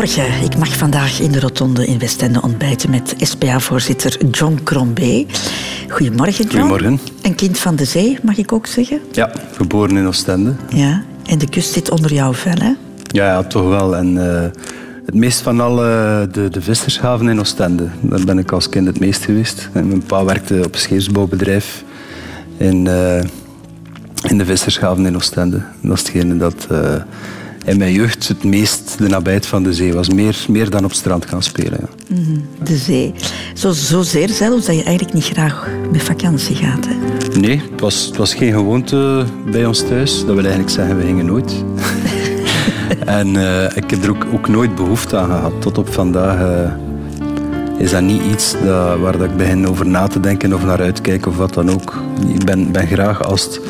Goedemorgen. Ik mag vandaag in de Rotonde in Westende ontbijten met SPA-voorzitter John Crombé. Goedemorgen, John. Goedemorgen. Een kind van de zee, mag ik ook zeggen? Ja, geboren in Oostende. Ja, en de kust zit onder jouw vel, hè? Ja, ja toch wel. En eh, het meest van al eh, de, de vissershaven in Oostende. Daar ben ik als kind het meest geweest. En mijn pa werkte op een scheepsbouwbedrijf in, eh, in de vissershaven in Oostende. Dat is hetgene dat in mijn jeugd het meest de nabijheid van de zee was. Meer, meer dan op strand gaan spelen. Ja. Mhm, de zee. Zo, zozeer zelfs dat je eigenlijk niet graag met vakantie gaat, hè? Nee, het was, het was geen gewoonte bij ons thuis. Dat wil eigenlijk zeggen, we gingen nooit. en uh, ik heb er ook, ook, nooit behoefte aan gehad. Tot op vandaag uh, is dat niet iets dat, waar dat ik begin over na te denken of naar uitkijken of wat dan ook. Ik ben, ben graag als het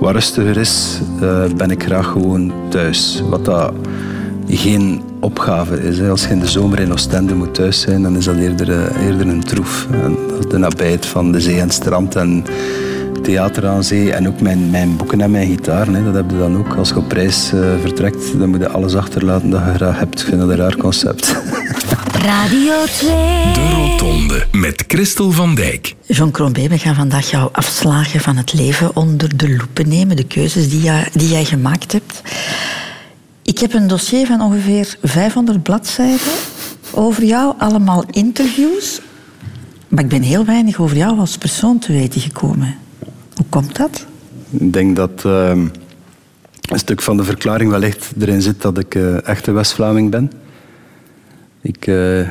wat rustiger is, uh, ben ik graag gewoon thuis. Wat dat geen opgave is. Als je in de zomer in Oostende moet thuis zijn, dan is dat eerder, eerder een troef. De nabijheid van de zee en strand en theater aan zee en ook mijn, mijn boeken en mijn gitaar. Dat heb je dan ook. Als je op reis uh, vertrekt, dan moet je alles achterlaten dat je graag hebt. Ik vind dat een raar concept. Radio 2. De Rotonde met Christel van Dijk. Jean Crombé, we gaan vandaag jouw afslagen van het leven onder de loepen nemen. De keuzes die, jij, die jij gemaakt hebt. Ik heb een dossier van ongeveer 500 bladzijden over jou. Allemaal interviews. Maar ik ben heel weinig over jou als persoon te weten gekomen. Hoe komt dat? Ik denk dat uh, een stuk van de verklaring wellicht erin zit dat ik uh, echte West-Vlaming ben. Ik, uh,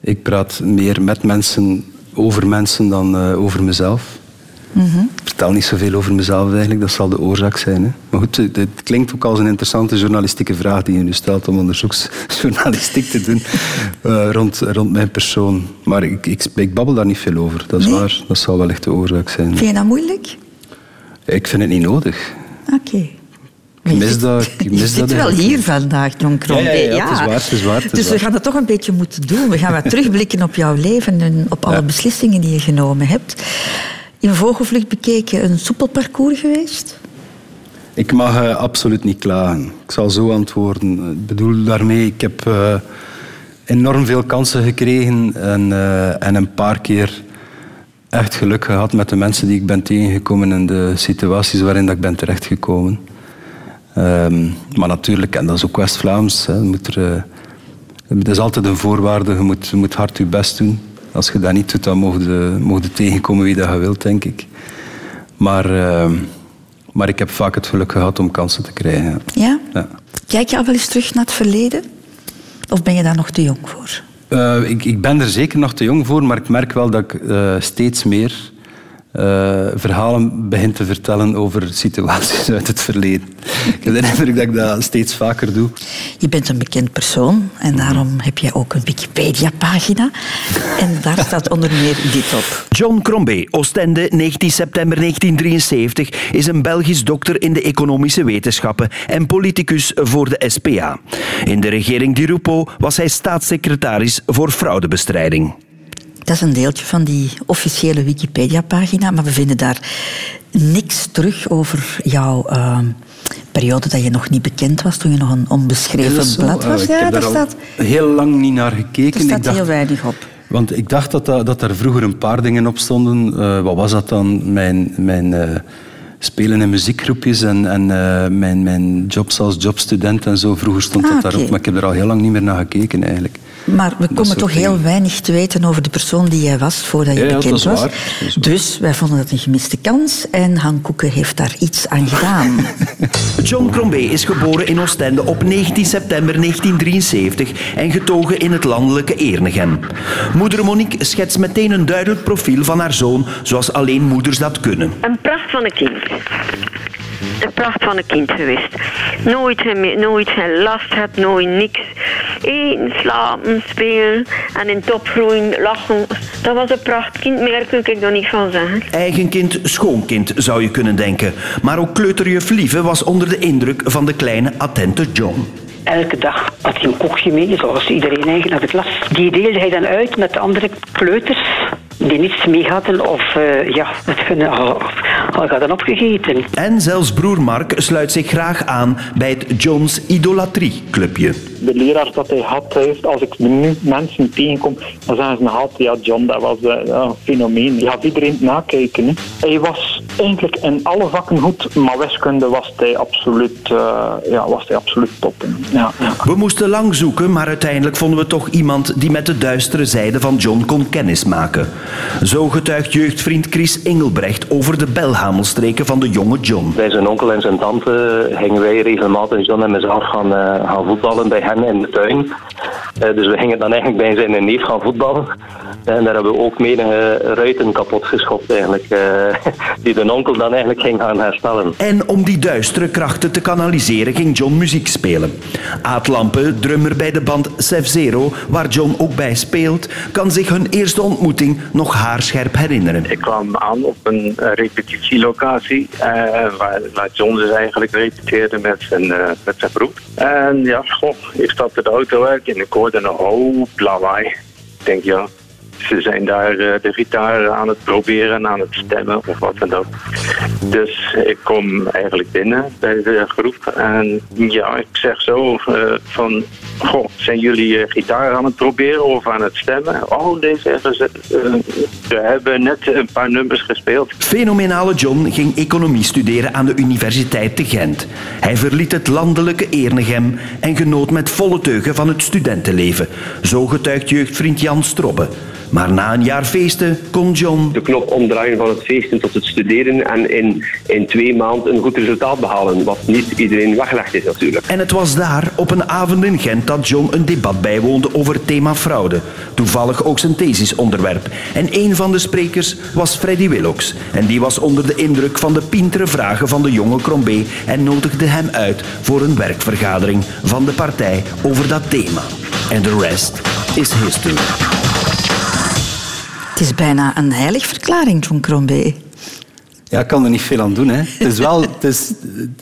ik praat meer met mensen, over mensen dan uh, over mezelf. Mm -hmm. Ik vertel niet zoveel over mezelf eigenlijk, dat zal de oorzaak zijn. Hè. Maar goed, het, het, klinkt ook als een interessante journalistieke vraag die je nu stelt om onderzoeksjournalistiek te doen uh, rond, rond mijn persoon. Maar ik, ik, ik, babbel daar niet veel over, dat is nee? waar. Dat zal wellicht de oorzaak zijn. Vind je dat moeilijk? Ik vind het niet nodig. Oké. Okay. Ik mis dat. Ik mis je zit dat wel hier vandaag, John Crombé. Ja, ja, ja, het is waar. Het is waar het is dus we waar. gaan dat toch een beetje moeten doen. We gaan wat terugblikken op jouw leven en op alle beslissingen die je genomen hebt. In vogelvlucht bekeken een soepel parcours geweest? Ik mag uh, absoluut niet klagen. Ik zal zo antwoorden. Ik bedoel daarmee, ik heb uh, enorm veel kansen gekregen en, uh, en een paar keer echt geluk gehad met de mensen die ik ben tegengekomen en de situaties waarin dat ik ben terechtgekomen. Um, maar natuurlijk, en dat is ook West-Vlaams, er, het is altijd een voorwaarde, je moet, je moet hard je best doen. Als je dat niet doet, dan je tegenkomen wie dat je wilt, denk ik. Maar, uh, maar ik heb vaak het geluk gehad om kansen te krijgen. Ja? ja? Kijk je al wel eens terug naar het verleden? Of ben je daar nog te jong voor? Uh, ik, ik, ben er zeker nog te jong voor, maar ik merk wel dat ik uh, steeds meer uh, verhalen begin te vertellen over situaties uit het verleden. Ik heb de indruk dat ik dat steeds vaker doe. Je bent een bekend persoon en daarom heb je ook een Wikipedia-pagina. En daar staat onder meer dit op. John Crombé, Oostende, 19 september 1973, is een Belgisch dokter in de economische wetenschappen en politicus voor de SPA. In de regering Di Rupo was hij staatssecretaris voor fraudebestrijding. Dat is een deeltje van die officiële Wikipedia-pagina, maar we vinden daar niks terug over jouw uh, periode dat je nog niet bekend was, toen je nog een onbeschreven blad was. Uh, ja, daar daar staat, heel lang niet naar gekeken. er staat ik dacht, heel weinig op. Want ik dacht dat, dat, dat er vroeger een paar dingen op stonden. Uh, wat was dat dan? Mijn, mijn uh, spelen in muziekgroepjes en, en uh, mijn, mijn jobs als jobstudent en zo. Vroeger stond Ah, dat daarop, oké. maar ik heb er al heel lang niet meer naar gekeken eigenlijk. Maar we komen toch dingen. heel weinig te weten over de persoon die jij was voordat je Ja, bekend was. Dus wij vonden dat een gemiste kans en Han Koeken heeft daar iets aan gedaan. John Crombé is geboren in Oostende op 19 september 1973 en getogen in het landelijke Ernegem. Moeder Monique schetst meteen een duidelijk profiel van haar zoon, zoals alleen moeders dat kunnen. Een pracht van een kind. Een pracht van een kind geweest. Nooit, geen- nooit geen last had, nooit niks. Eten, slapen, spelen en in top groeien, lachen. Dat was een prachtkind, meer kun ik er niet van zeggen. Eigen kind, schoonkind zou je kunnen denken. Maar ook kleuterjuf Lieve was onder de indruk van de kleine, attente John. Elke dag had hij een kokje mee, zoals iedereen eigenlijk uit de klas. Die deelde hij dan uit met de andere kleuters. Die niets mee hadden of uh, ja, het vinden al, al hadden opgegeten. En zelfs broer Mark sluit zich graag aan bij het Johns Idolatrie-clubje. De leraar dat hij had, heeft, als ik nu mensen tegenkom, dan zeggen ze nog altijd, ja John, dat was uh, een fenomeen. Je had iedereen nakijken. Hè. Hij was eigenlijk in alle vakken goed, maar wiskunde was hij absoluut, uh, ja, was hij absoluut top. Ja, ja. We moesten lang zoeken, maar uiteindelijk vonden we toch iemand die met de duistere zijde van John kon kennismaken. Zo getuigt jeugdvriend Chris Engelbrecht over de belhamelstreken van de jonge John. Bij zijn onkel en zijn tante gingen wij regelmatig John en mezelf gaan, uh, gaan voetballen bij hen in de tuin. Uh, dus we gingen dan eigenlijk bij zijn neef gaan voetballen. En daar hebben we ook menige ruiten kapot geschopt eigenlijk, uh, die de onkel dan eigenlijk ging gaan herstellen. En om die duistere krachten te kanaliseren ging John muziek spelen. Aad Lampe, drummer bij de band Sef Zero, waar John ook bij speelt, kan zich hun eerste ontmoeting nog haarscherp herinneren. Ik kwam aan op een repetitielocatie uh, waar, waar, John dus eigenlijk repeteerde met zijn, uh, met zijn broer. En ja, goh, ik stapte de auto uit en ik hoorde een hoop lawaai. Ik denk, ja, ze zijn daar uh, de gitaar aan het proberen en aan het stemmen of wat dan ook. Dus ik kom eigenlijk binnen bij de groep en ja, ik zeg zo uh, van, goh, zijn jullie uh, gitaar aan het proberen of aan het stemmen? Oh, zeggen ze, we hebben net een paar nummers gespeeld. Fenomenale John ging economie studeren aan de Universiteit te Gent. Hij verliet het landelijke Ernegem en genoot met volle teugen van het studentenleven. Zo getuigt jeugdvriend Jan Strobbe. Maar na een jaar feesten kon John... De knop omdraaien van het feesten tot het studeren en in, in twee maanden een goed resultaat behalen. Wat niet iedereen weggelegd is natuurlijk. En het was daar, op een avond in Gent, dat John een debat bijwoonde over het thema fraude. Toevallig ook zijn thesisonderwerp. En een van de sprekers was Freddy Willox. En die was onder de indruk van de pintere vragen van de jonge Crombé en nodigde hem uit voor een werkvergadering van de partij over dat thema. En de rest is history. Het is bijna een heiligverklaring, John Crombé. Ja, ik kan er niet veel aan doen. Hè. Het is wel het is,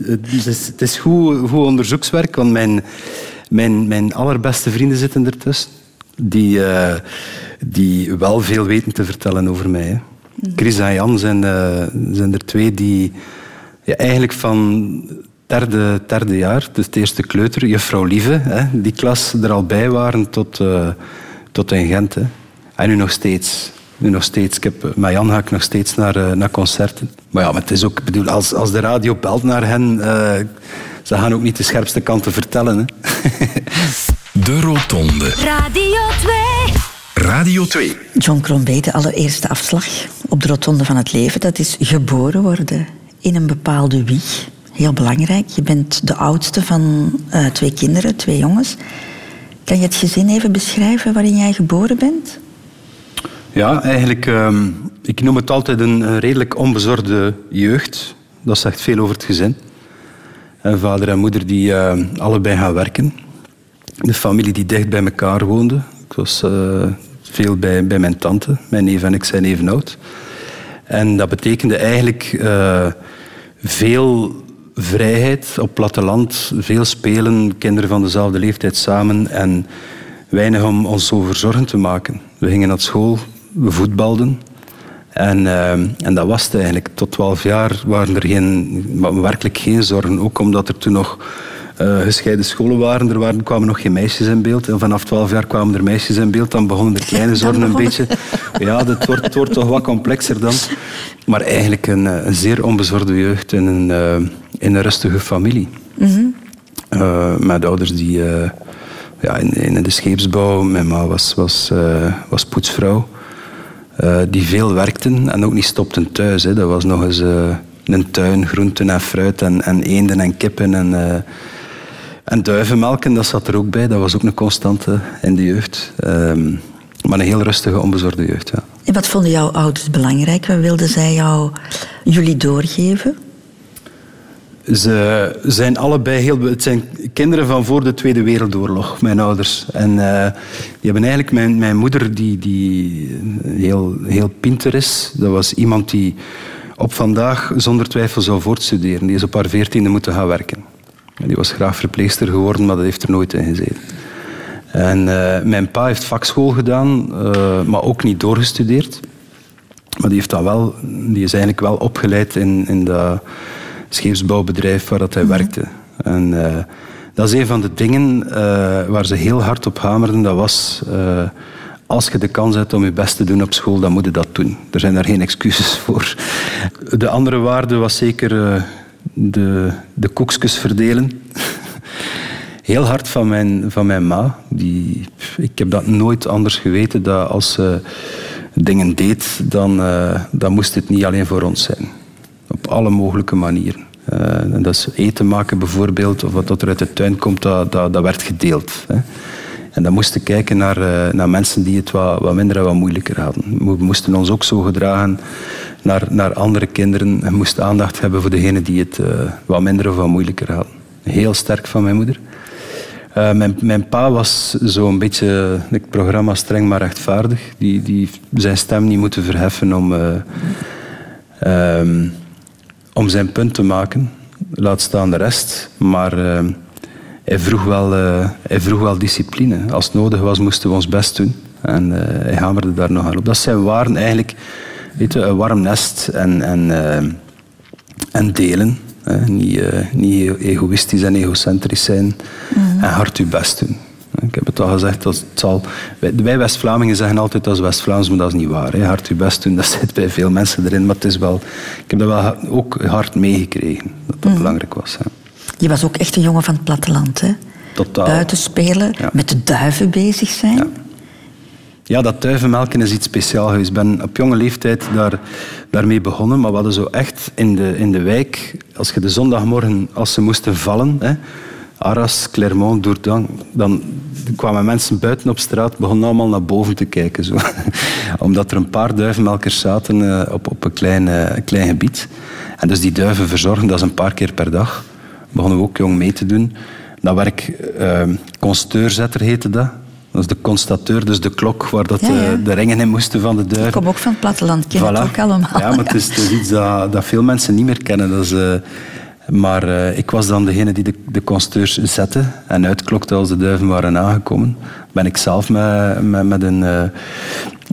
het is, het is goed, onderzoekswerk, want mijn, mijn, mijn allerbeste vrienden zitten ertussen. Die, uh, die wel veel weten te vertellen over mij. Hè. Chris en Jan zijn, uh, zijn er twee die ja, eigenlijk van derde, derde jaar, dus het eerste kleuter, juffrouw Lieve, hè, die klas er al bij waren tot, uh, tot in Gent. Hè. En nu nog steeds. Nu nog steeds. Ik heb, met Jan ga ik nog steeds naar, uh, naar concerten. Maar ja, maar het is ook, bedoel, als, als de radio belt naar hen, uh, ze gaan ook niet de scherpste kanten vertellen. Hè. De Rotonde. Radio 2. Radio 2. John Crombé, de allereerste afslag op de Rotonde van het leven, dat is geboren worden in een bepaalde wieg. Heel belangrijk. Je bent de oudste van uh, twee kinderen, twee jongens. Kan je het gezin even beschrijven waarin jij geboren bent? Ja, eigenlijk, um, ik noem het altijd een, redelijk onbezorgde jeugd. Dat zegt veel over het gezin. En vader en moeder die uh, allebei gaan werken. De familie die dicht bij elkaar woonde. Ik was uh, veel bij, bij mijn tante. Mijn neef en ik zijn even oud. En dat betekende eigenlijk veel vrijheid op platteland. Veel spelen, kinderen van dezelfde leeftijd samen. En weinig om ons zo zorgen te maken. We gingen naar school, we voetbalden. En, uh, en dat was het eigenlijk. Tot 12 jaar waren er geen, werkelijk geen zorgen. Ook omdat er toen nog uh, gescheiden scholen waren. Er waren, kwamen nog geen meisjes in beeld. En vanaf 12 jaar kwamen er meisjes in beeld. Dan begonnen er kleine zorgen een beetje. Ja, het wordt, het wordt toch wat complexer dan. Maar eigenlijk een, een zeer onbezorgde jeugd in een, uh, in een rustige familie. Mm -hmm. uh, met ouders die ja, in, in, de scheepsbouw. Mijn ma was, was, was poetsvrouw. Uh, die veel werkten en ook niet stopten thuis. Hè. Dat was nog eens uh, een tuin, groenten en fruit en, en eenden en kippen en, uh, en duivenmelken. Dat zat er ook bij. Dat was ook een constante in de jeugd. Um, maar een heel rustige, onbezorgde jeugd. Ja. En wat vonden jouw ouders belangrijk? Wat wilden zij jou, jullie doorgeven? Ze zijn allebei heel... Het zijn kinderen van voor de Tweede Wereldoorlog, mijn ouders. En uh, die hebben eigenlijk... Mijn, mijn moeder, die, die heel, heel pinter is, dat was iemand die op vandaag zonder twijfel zou voortstuderen. Die is op haar veertiende moeten gaan werken. Die was graag verpleegster geworden, maar dat heeft er nooit in gezeten. En uh, mijn pa heeft vakschool gedaan, maar ook niet doorgestudeerd. Maar die, heeft dan wel, die is eigenlijk wel opgeleid in, in dat scheepsbouwbedrijf waar dat hij werkte. En eh, dat is een van de dingen eh, waar ze heel hard op hamerden. Dat was, eh, als je de kans hebt om je best te doen op school, dan moet je dat doen. Er zijn daar geen excuses voor. De andere waarde was zeker de, de koekjes verdelen. Heel hard van mijn, van mijn ma. Die, ik heb dat nooit anders geweten. Dat als ze dingen deed, dan, dan moest het niet alleen voor ons zijn. Op alle mogelijke manieren. Eh, dat is eten maken bijvoorbeeld, of wat er uit de tuin komt, dat, dat, dat werd gedeeld. Hè. En dan moesten kijken naar, eh, naar mensen die het wat, wat minder en wat moeilijker hadden. We moesten ons ook zo gedragen naar, naar andere kinderen. En moesten aandacht hebben voor degenen die het eh, wat minder of wat moeilijker hadden. Heel sterk van mijn moeder. Mijn, mijn pa was zo'n beetje het programma streng maar rechtvaardig. Die, die zijn stem niet moeten verheffen om, eh, ehm, om zijn punt te maken. Laat staan de rest. Maar ehm, hij, vroeg wel, eh, hij vroeg wel discipline. Als het nodig was, moesten we ons best doen. En eh, hij hamerde daar nogal op. Dat zijn waren eigenlijk weet je, een warm nest en, en, en delen. Niet, eh, niet egoïstisch en egocentrisch zijn. En hard je best doen. Ik heb het al gezegd, dat het zal... wij, West-Vlamingen zeggen altijd dat is West-Vlaams, maar dat is niet waar. Hè. Hard je best doen, dat zit bij veel mensen erin. Maar het is wel, ik heb dat wel ook hard meegekregen, dat dat belangrijk was. Hè. Je was ook echt een jongen van het platteland, hè? Totaal. Buiten spelen, Ja. met de duiven bezig zijn. Ja, dat duivenmelken is iets speciaals. Ik ben op jonge leeftijd daar, daarmee begonnen, maar we hadden zo echt in de, in de wijk, als je de zondagmorgen, als ze moesten vallen, hè, Arras, Clermont, Dourdan, dan kwamen mensen buiten op straat, begonnen allemaal naar boven te kijken. Zo. Omdat er een paar duivenmelkers zaten eh, op, op een klein, eh, klein gebied. En dus die duiven verzorgen, dat is een paar keer per dag. Begonnen we ook jong mee te doen. Dat werk, eh, consteurzetter heette dat. Dat is de constateur, dus de klok waar dat, Ja, ja. de ringen in moesten van de Ik duiven. kom ook van het platteland, ik ken het ook allemaal. Ja, maar het is, het is iets dat, dat veel mensen niet meer kennen. Dat is, eh, maar eh, ik was dan degene die de, de consteurs zette en uitklokte als de duiven waren aangekomen. Ben ik zelf met, met, met een, eh,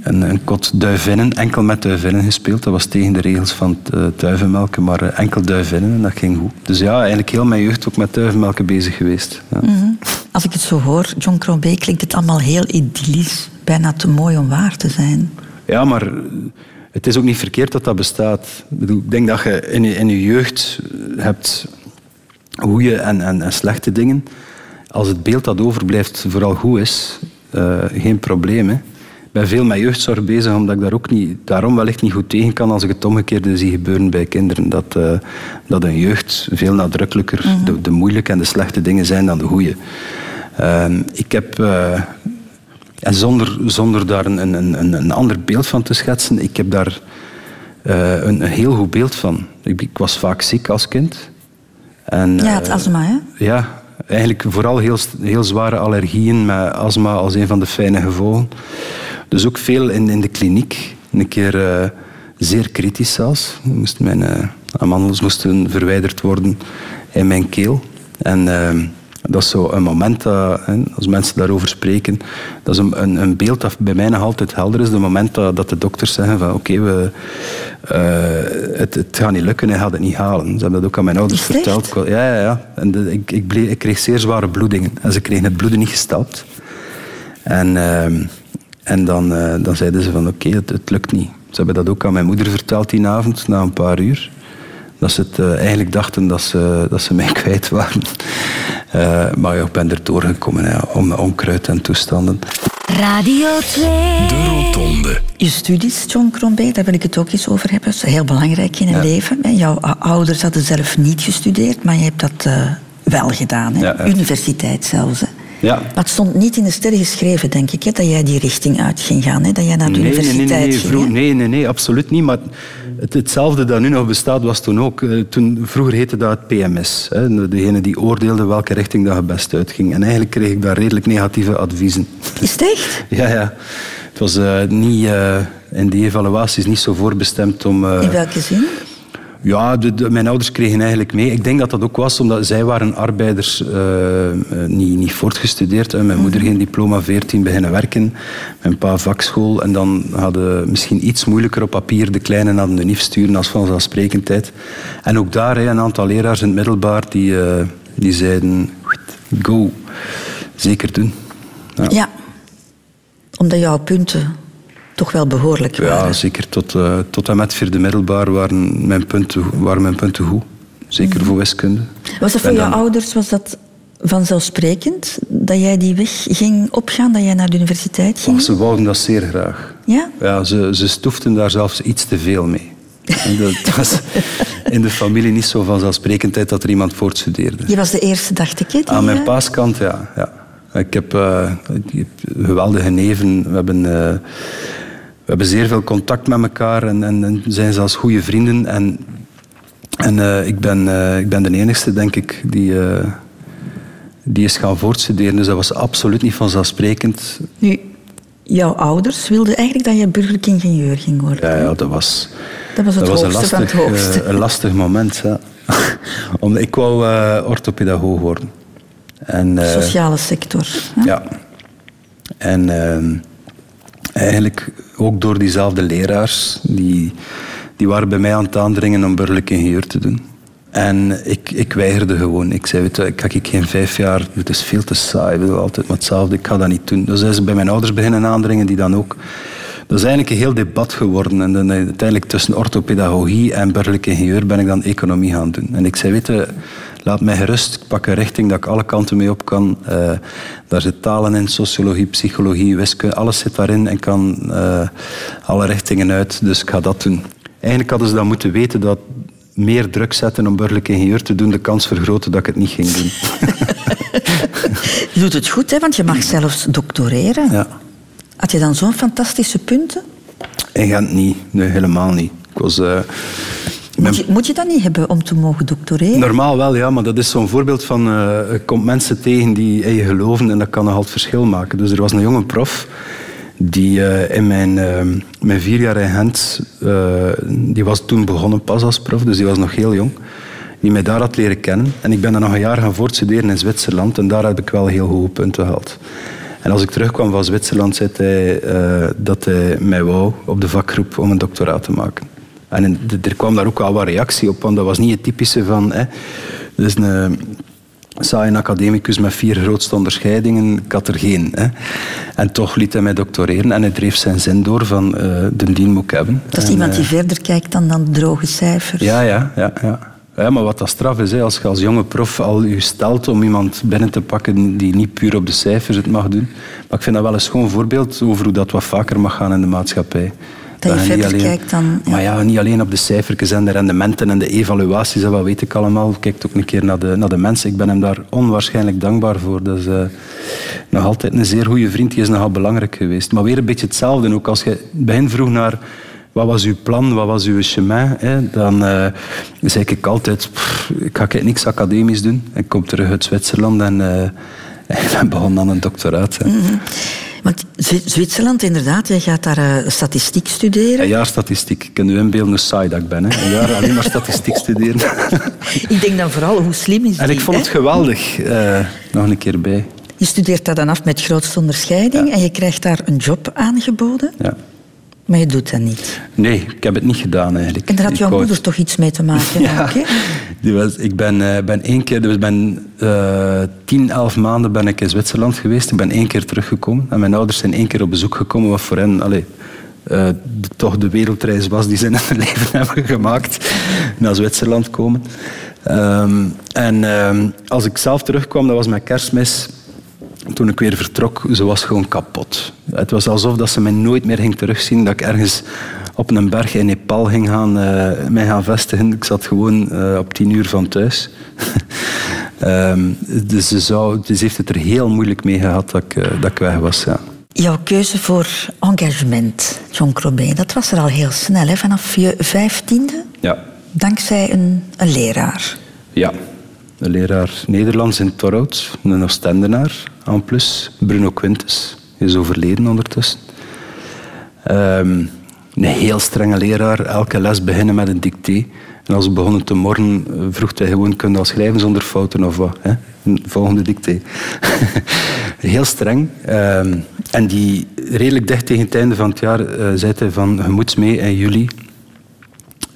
een, een kot duivinnen, enkel met duivinnen gespeeld. Dat was tegen de regels van het eh, duivenmelken, maar enkel duivinnen en dat ging goed. Dus ja, eigenlijk heel mijn jeugd ook met duivenmelken bezig geweest. Ja. Mhm. Als ik het zo hoor, John Crombie, klinkt het allemaal heel idyllisch. Bijna te mooi om waar te zijn. Ja, maar het is ook niet verkeerd dat dat bestaat. Ik, bedoel, ik denk dat je in je, in je jeugd hebt goede en, en, en slechte dingen. Als het beeld dat overblijft vooral goed is, eh, geen probleem. Hè. Ik ben veel met jeugdzorg bezig, omdat ik daar ook niet, daarom wellicht niet goed tegen kan als ik het omgekeerde zie gebeuren bij kinderen. Dat, eh, dat een jeugd veel nadrukkelijker de, de moeilijke en de slechte dingen zijn dan de goede. Ehm, ik heb... en zonder, zonder daar een, een, een, een ander beeld van te schetsen, ik heb daar eh, een, een heel goed beeld van. Ik, ik was vaak ziek als kind. En, Ja, het eh, astma, hè? ja, eigenlijk vooral heel, heel zware allergieën met astma als een van de fijne gevolgen. Dus ook veel in, in de kliniek. Een keer eh, zeer kritisch zelfs. Moest mijn amandels moesten verwijderd worden in mijn keel. En dat is zo een moment, dat, hè, als mensen daarover spreken, dat is een, een, een beeld dat bij mij nog altijd helder is. Het moment dat, dat de dokters zeggen van oké, we eh, het, het gaat niet lukken, hij gaat het niet halen. Ze hebben dat ook aan mijn ouders verteld. Ja, ja, ja. En de- ik, ik, bleef- ik kreeg zeer zware bloedingen. En ze kregen het bloeden niet gestapt. En, ehm, en dan, eh, dan zeiden ze van oké, het, het lukt niet. Ze hebben dat ook aan mijn moeder verteld die avond, na een paar uur. Dat ze het eh, eigenlijk dachten dat ze, dat ze mij kwijt waren. Eh, maar ja, ik ben er doorgekomen, ja, om onkruid en toestanden. Radio 2. De Rotonde. Je studies, John Crombie, daar wil ik het ook eens over hebben. Dat is heel belangrijk in een Ja. leven. hè. Jouw ouders hadden zelf niet gestudeerd, maar je hebt dat eh, wel gedaan. Hè? Ja, ja. Universiteit zelfs. Hè? Ja. Maar het stond niet in de sterren geschreven, denk ik, hè, dat jij die richting uit ging gaan. Hè? Dat jij naar de Nee, nee, universiteit nee, nee, ging. vroeg- hè? nee, nee, nee, absoluut niet. Maar het, hetzelfde dat nu nog bestaat, was toen ook. Eh, Toen, vroeger heette dat het PMS. Hè, degene die oordeelde welke richting dat je best uitging. En eigenlijk kreeg ik daar redelijk negatieve adviezen. Is het echt? Ja, ja. Het was eh, niet, eh, in die evaluaties niet zo voorbestemd om... In welke zin? Ja, de, de- mijn ouders kregen eigenlijk mee. Ik denk dat dat ook was omdat zij waren arbeiders, eh, eh, niet, niet voortgestudeerd. Hè. Mijn moeder geen diploma 14 beginnen werken. Mijn pa vakschool. En dan hadden misschien iets moeilijker op papier de kleinen naar de NIF sturen als vanzelfsprekendheid. En ook daar hè, een aantal leraars in het middelbaar die, eh, die zeiden, go, zeker doen. Ja. Ja. Omdat jouw punten toch wel behoorlijk waren. Ja, zeker. Tot, eh, tot en met vierde middelbaar waren mijn punten, waren mijn punten goed. Zeker voor wiskunde. Was dat voor dan- ouders was dat vanzelfsprekend dat jij die weg ging opgaan, dat jij naar de universiteit ging? Oh, ze wouden dat zeer graag. Ja? Ja, ze, ze stoefden daar zelfs iets te veel mee. Dat was in de familie niet zo vanzelfsprekendheid dat er iemand voortstudeerde. Je was de eerste, dacht ik, hè? Aan mijn eh, paaskant, ja. ja. Ik heb ik heb geweldige neven. We hebben, we hebben zeer veel contact met elkaar en, en, en zijn zelfs goede vrienden. En, en eh, ik, ben, eh, ik ben de enigste, denk ik, die, eh, die is gaan voortstuderen. Dus dat was absoluut niet vanzelfsprekend. Nu, jouw ouders wilden eigenlijk dat je burgerlijk ingenieur ging worden. Ja, ja dat was, Dat was het een hoogste lastig, van het hoogste. een lastig moment. Ja. Omdat ik wou orthopedagoog worden. En, Sociale sector. hè? Ja. En ehm, eigenlijk ook door diezelfde leraars, die, die waren bij mij aan het aandringen om burgerlijk ingenieur te doen. En ik, ik weigerde gewoon. Ik zei, weet je, ik ga geen vijf jaar, het is veel te saai, ik wil altijd maar hetzelfde, ik ga dat niet doen. Dus zijn ze bij mijn ouders beginnen aandringen, die dan ook... Dat is eigenlijk een heel debat geworden. En dan uiteindelijk tussen orthopedagogie en burgerlijk ingenieur ben ik dan economie gaan doen. En ik zei, weet laat mij gerust, ik pak een richting dat ik alle kanten mee op kan. Eh, daar zit talen in, sociologie, psychologie, wiskunde, alles zit daarin en kan eh, alle richtingen uit. Dus ik ga dat doen. Eigenlijk hadden ze dan moeten weten dat meer druk zetten om burgerlijk ingenieur te doen de kans vergroten dat ik het niet ging doen. Je doet het goed, hè, want je mag zelfs doctoreren. Ja. Had je dan zo'n fantastische punten? In Gent niet, nee, helemaal niet. Ik was... eh, Moet je, moet je dat niet hebben om te mogen doctoreren? Normaal wel, ja, maar dat is zo'n voorbeeld van... eh je komt mensen tegen die in je geloven en dat kan nogal het verschil maken. Dus er was een jonge prof die eh, in mijn, eh, mijn vier jaar in Gent... eh, die was toen begonnen pas als prof, dus die was nog heel jong. Die mij daar had leren kennen. En ik ben dan nog een jaar gaan voortstuderen in Zwitserland en daar heb ik wel heel hoge punten gehaald. En als ik terugkwam van Zwitserland, zei hij eh, dat hij mij wou op de vakgroep om een doctoraat te maken. En er kwam daar ook wel wat reactie op, want dat was niet het typische van... Hè, dus een saai academicus met vier grootste onderscheidingen, ik had er geen. Hè. En toch liet hij mij doctoreren en hij dreef zijn zin door van eh de dien moet ik hebben. Dat is En, iemand die eh, verder kijkt dan dan droge cijfers. ja, ja, ja, ja. Ja, maar wat dat straf is, hè, als je als jonge prof al je stelt om iemand binnen te pakken die niet puur op de cijfers het mag doen. Maar ik vind dat wel een schoon voorbeeld over hoe dat wat vaker mag gaan in de maatschappij. Dat je niet verder alleen- kijkt dan... Ja. Maar ja, niet alleen op de cijfertjes en de rendementen en de evaluaties, en wat weet ik allemaal. Kijk ook een keer naar de, naar de mensen. Ik ben hem daar onwaarschijnlijk dankbaar voor. Dat is eh, nog altijd een zeer goede vriend. Die is nogal belangrijk geweest. Maar weer een beetje hetzelfde. Ook als je het begin vroeg naar wat was uw plan, wat was uw chemin, hè, dan eh, zei ik altijd, pff, ik ga niks academisch doen. Ik kom terug uit Zwitserland en eh, ik ben begonnen aan een doctoraat. Want Zwi- Zwitserland, inderdaad, jij gaat daar eh, statistiek studeren. Een jaar statistiek. Ik kan u inbeelden hoe saai dat ik ben. Hè. Een jaar alleen maar statistiek studeren. Ik denk dan vooral, hoe slim is En die? ik vond het hè? geweldig. eh, nog een keer bij. Je studeert dat dan af met grootste onderscheiding en je krijgt daar een job aangeboden, Ja. Maar je doet dat niet. Nee, ik heb het niet gedaan eigenlijk. En daar had jouw moeder toch iets mee te maken? Ja. Die was, ik ben, eh, ben één keer, dus ben eh, tien, elf maanden ben ik in Zwitserland geweest. Ik ben één keer teruggekomen. En mijn ouders zijn één keer op bezoek gekomen, wat voor hen allee, eh, de- toch de wereldreis was die ze in hun leven hebben gemaakt. Naar Zwitserland komen. Ehm, en ehm, als ik zelf terugkwam, dat was mijn kerstmis. Toen ik weer vertrok, ze was gewoon kapot. Het was alsof dat ze mij nooit meer ging terugzien. Dat ik ergens op een berg in Nepal ging gaan, eh, mij gaan vestigen. Ik zat gewoon eh, op tien uur van thuis. Ehm, dus, ze zou, dus ze heeft het er heel moeilijk mee gehad dat ik, eh, dat ik weg was. Ja. Jouw keuze voor engagement, John Crobé, dat was er al heel snel, hè? vanaf je vijftiende, Ja. dankzij een, een leraar. ja. Een leraar Nederlands in Torhout, een Oostendenaar aan plus, Bruno Quintus. Is overleden ondertussen. Ehm, een heel strenge leraar, elke les beginnen met een dicté. En als we begonnen te morgen, eh, vroeg hij gewoon, kun je al schrijven zonder fouten of wat? Hè? Een volgende dicté. Heel streng. Ehm, en die redelijk dicht tegen het einde van het jaar uh, zei hij van, je moet mee in juli.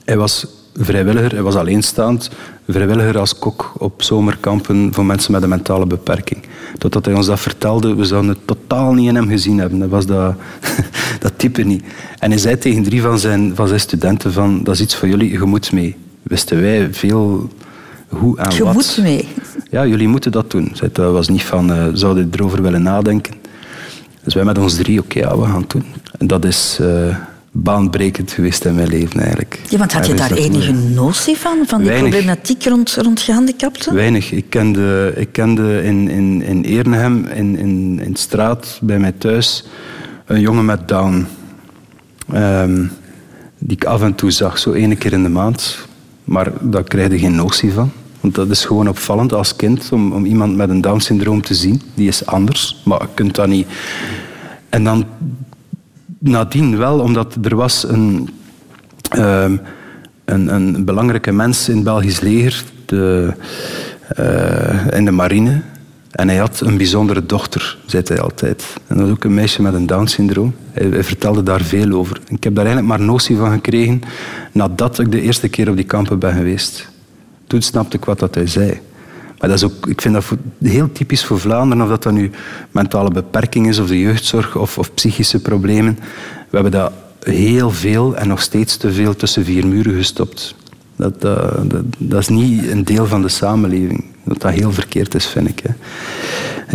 Hij was vrijwilliger, hij was alleenstaand, vrijwilliger als kok op zomerkampen voor mensen met een mentale beperking. Totdat hij ons dat vertelde, we zouden het totaal niet in hem gezien hebben. Dat was dat, dat type niet. En hij zei tegen drie van zijn, van zijn studenten van, dat is iets voor jullie, je moet mee. Wisten wij veel hoe en je wat. Je moet mee. Ja, jullie moeten dat doen. Dat was niet van, uh, zouden erover willen nadenken. Dus wij met ons drie, oké, okay, ja, we gaan het doen. En dat is... Uh, baanbrekend geweest in mijn leven eigenlijk. Ja, want had je daar enige notie van, van die Weinig. problematiek rond, rond gehandicapten? Weinig. Ik kende, ik kende in, in, in Eernehem, in, in, in straat, bij mij thuis, een jongen met Down. Um, die ik af en toe zag, zo één keer in de maand. Maar daar krijg je geen notie van. Want dat is gewoon opvallend als kind om, om iemand met een Down-syndroom te zien. Die is anders, maar je kunt dat niet... En dan nadien wel, omdat er was een, uh, een, een, belangrijke mens in het Belgisch leger, de, uh, in de marine. En hij had een bijzondere dochter, zei hij altijd. En dat was ook een meisje met een Down-syndroom. Hij, vertelde daar veel over. Ik heb daar eigenlijk maar notie van gekregen nadat ik de eerste keer op die kampen ben geweest. Toen snapte ik wat dat hij zei. Maar dat is ook, ik vind dat heel typisch voor Vlaanderen, of dat dat nu mentale beperking is, of de jeugdzorg, of, of psychische problemen. We hebben dat heel veel en nog steeds te veel tussen vier muren gestopt. Dat, dat, dat, dat is niet een deel van de samenleving. Dat dat heel verkeerd is, vind ik. Hè.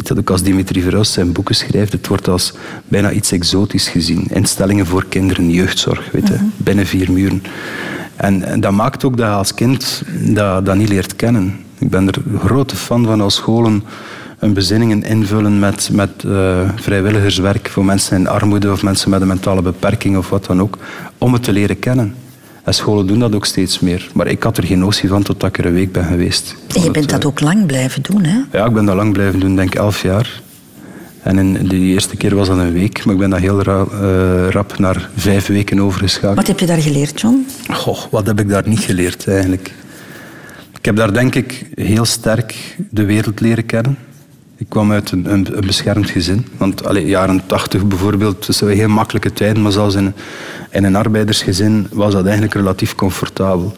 Dat ook als Dimitri Verhulst zijn boeken schrijft, het wordt als bijna iets exotisch gezien. Instellingen voor kinderen, jeugdzorg, weet je, binnen vier muren. En, en, dat maakt ook dat je als kind dat, dat niet leert kennen. Ik ben er grote fan van als scholen een bezinningen invullen met, met uh, vrijwilligerswerk voor mensen in armoede of mensen met een mentale beperking of wat dan ook, om het te leren kennen. En scholen doen dat ook steeds meer. Maar ik had er geen notie van totdat ik er een week ben geweest. En je bent dat ook lang blijven doen, hè? Ja, ik ben dat lang blijven doen, denk ik elf jaar. En in de eerste keer was dat een week, maar ik ben dat heel ra uh, rap naar vijf weken overgeschakeld. Wat heb je daar geleerd, John? Goh, wat heb ik daar niet geleerd eigenlijk? Ik heb daar denk ik heel sterk de wereld leren kennen. Ik kwam uit een, een, een beschermd gezin. Want allee, jaren tachtig bijvoorbeeld, dat zijn heel makkelijke tijden, maar zelfs in, in een arbeidersgezin was dat eigenlijk relatief comfortabel.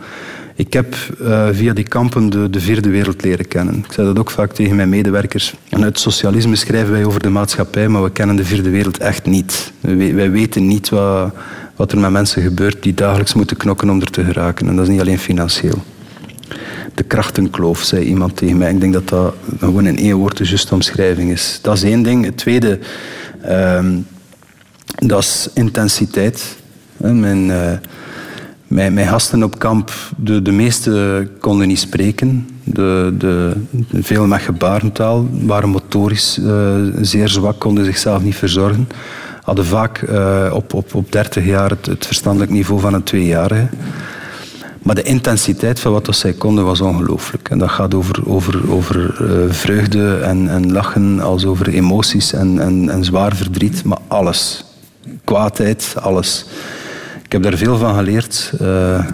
Ik heb uh, via die kampen de, de, vierde wereld leren kennen. Ik zei dat ook vaak tegen mijn medewerkers. Uit socialisme schrijven wij over de maatschappij, maar we kennen de vierde wereld echt niet. Wij, wij weten niet wat, wat er met mensen gebeurt die dagelijks moeten knokken om er te geraken. En dat is niet alleen financieel. De krachtenkloof, zei iemand tegen mij. Ik denk dat dat gewoon in één woord de juiste omschrijving is. Dat is één ding. Het tweede, um, dat is intensiteit. Mijn, uh, mijn, gasten op kamp, de, de meeste konden niet spreken. De, de, veel met gebarentaal, waren motorisch uh, zeer zwak, konden zichzelf niet verzorgen. Hadden vaak uh, op, op, op 30 jaar het, het verstandelijk niveau van een tweejarige. Maar de intensiteit van wat zij konden was ongelooflijk. En dat gaat over, over, over uh, vreugde en, en lachen, als over emoties en, en, en zwaar verdriet, maar alles. Kwaadheid, alles. Ik heb daar veel van geleerd. Uh,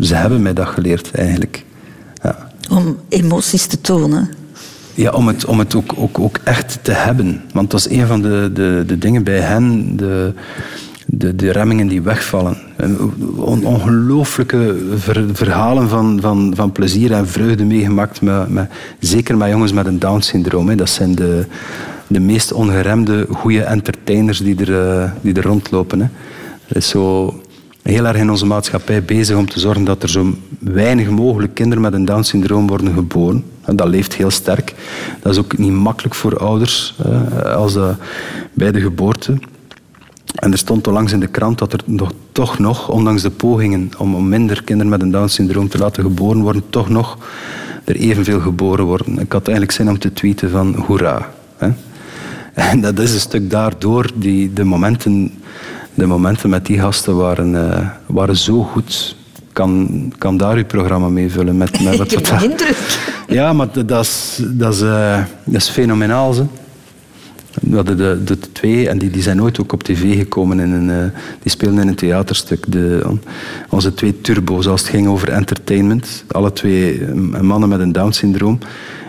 ze hebben mij dat geleerd, eigenlijk. Ja. Om emoties te tonen? Ja, om het, om het ook, ook, ook echt te hebben. Want dat is een van de, de, de dingen bij hen... De, de, de remmingen die wegvallen. On, ongelooflijke ver, verhalen van, van, van plezier en vreugde meegemaakt. Met, met, zeker met jongens met een Down-syndroom. Dat zijn de, de meest ongeremde, goede entertainers die er, uh, die er rondlopen. Hè. Dat is zo heel erg in onze maatschappij bezig om te zorgen dat er zo weinig mogelijk kinderen met een Down-syndroom worden geboren. En dat leeft heel sterk. Dat is ook niet makkelijk voor ouders uh, als bij de geboorte. En er stond onlangs in de krant dat er nog, toch nog, ondanks de pogingen om, om minder kinderen met een Down-syndroom te laten geboren worden, toch nog er evenveel geboren worden. Ik had eigenlijk zin om te tweeten van hoera. Hè? En dat is een stuk daardoor, die, de, momenten, de momenten met die gasten waren, uh, waren zo goed. Kan, kan daar uw programma mee vullen? Met, met wat. Ja, maar dat is, dat is, uh, dat is fenomenaal. Ze. We hadden de, de twee, en die, die zijn nooit ook op tv gekomen. In een, uh, die speelden in een theaterstuk. De, onze twee turbo's, als het ging over entertainment. Alle twee mannen met een Down-syndroom.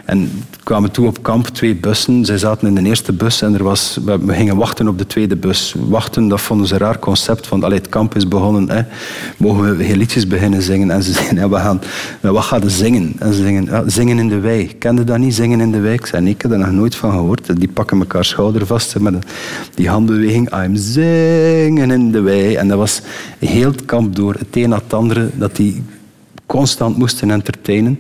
En kwamen toe op kamp twee bussen. Zij zaten in de eerste bus en er was, we gingen wachten op de tweede bus. Wachten, dat vonden ze een raar concept. Van, allee, het kamp is begonnen, hè. mogen we geen liedjes beginnen zingen? En ze zeiden, we gaan, wat gaan we zingen? En ze zingen, zingen in de wei. Kende dat niet, zingen in de wei? Ik zei, ik heb daar nog nooit van gehoord. Die pakken elkaar schouder vast met die handbeweging. I'm zingen in de wei. En dat was heel het kamp door, het een na het andere, dat die constant moesten entertainen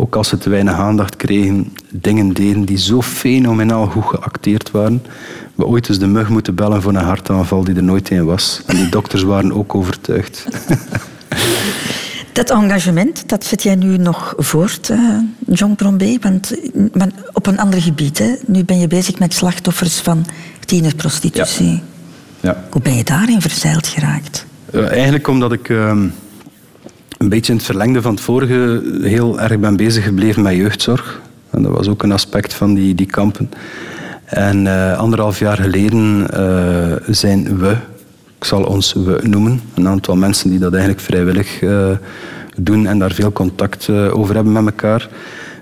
ook als ze te weinig aandacht kregen, dingen deden die zo fenomenaal goed geacteerd waren. We ooit eens de mug moeten bellen voor een hartaanval die er nooit een was. En die dokters waren ook overtuigd. Dat engagement, dat zet jij nu nog voort, uh, John Brombé, want, maar op een ander gebied. Hè? Nu ben je bezig met slachtoffers van tienerprostitutie. Ja. ja. Hoe ben je daarin verzeild geraakt? Uh, eigenlijk omdat ik... Uh, een beetje in het verlengde van het vorige heel erg ben bezig gebleven met jeugdzorg. En dat was ook een aspect van die, die kampen. En uh, anderhalf jaar geleden uh, zijn we, ik zal ons we noemen, een aantal mensen die dat eigenlijk vrijwillig uh, doen en daar veel contact over hebben met elkaar,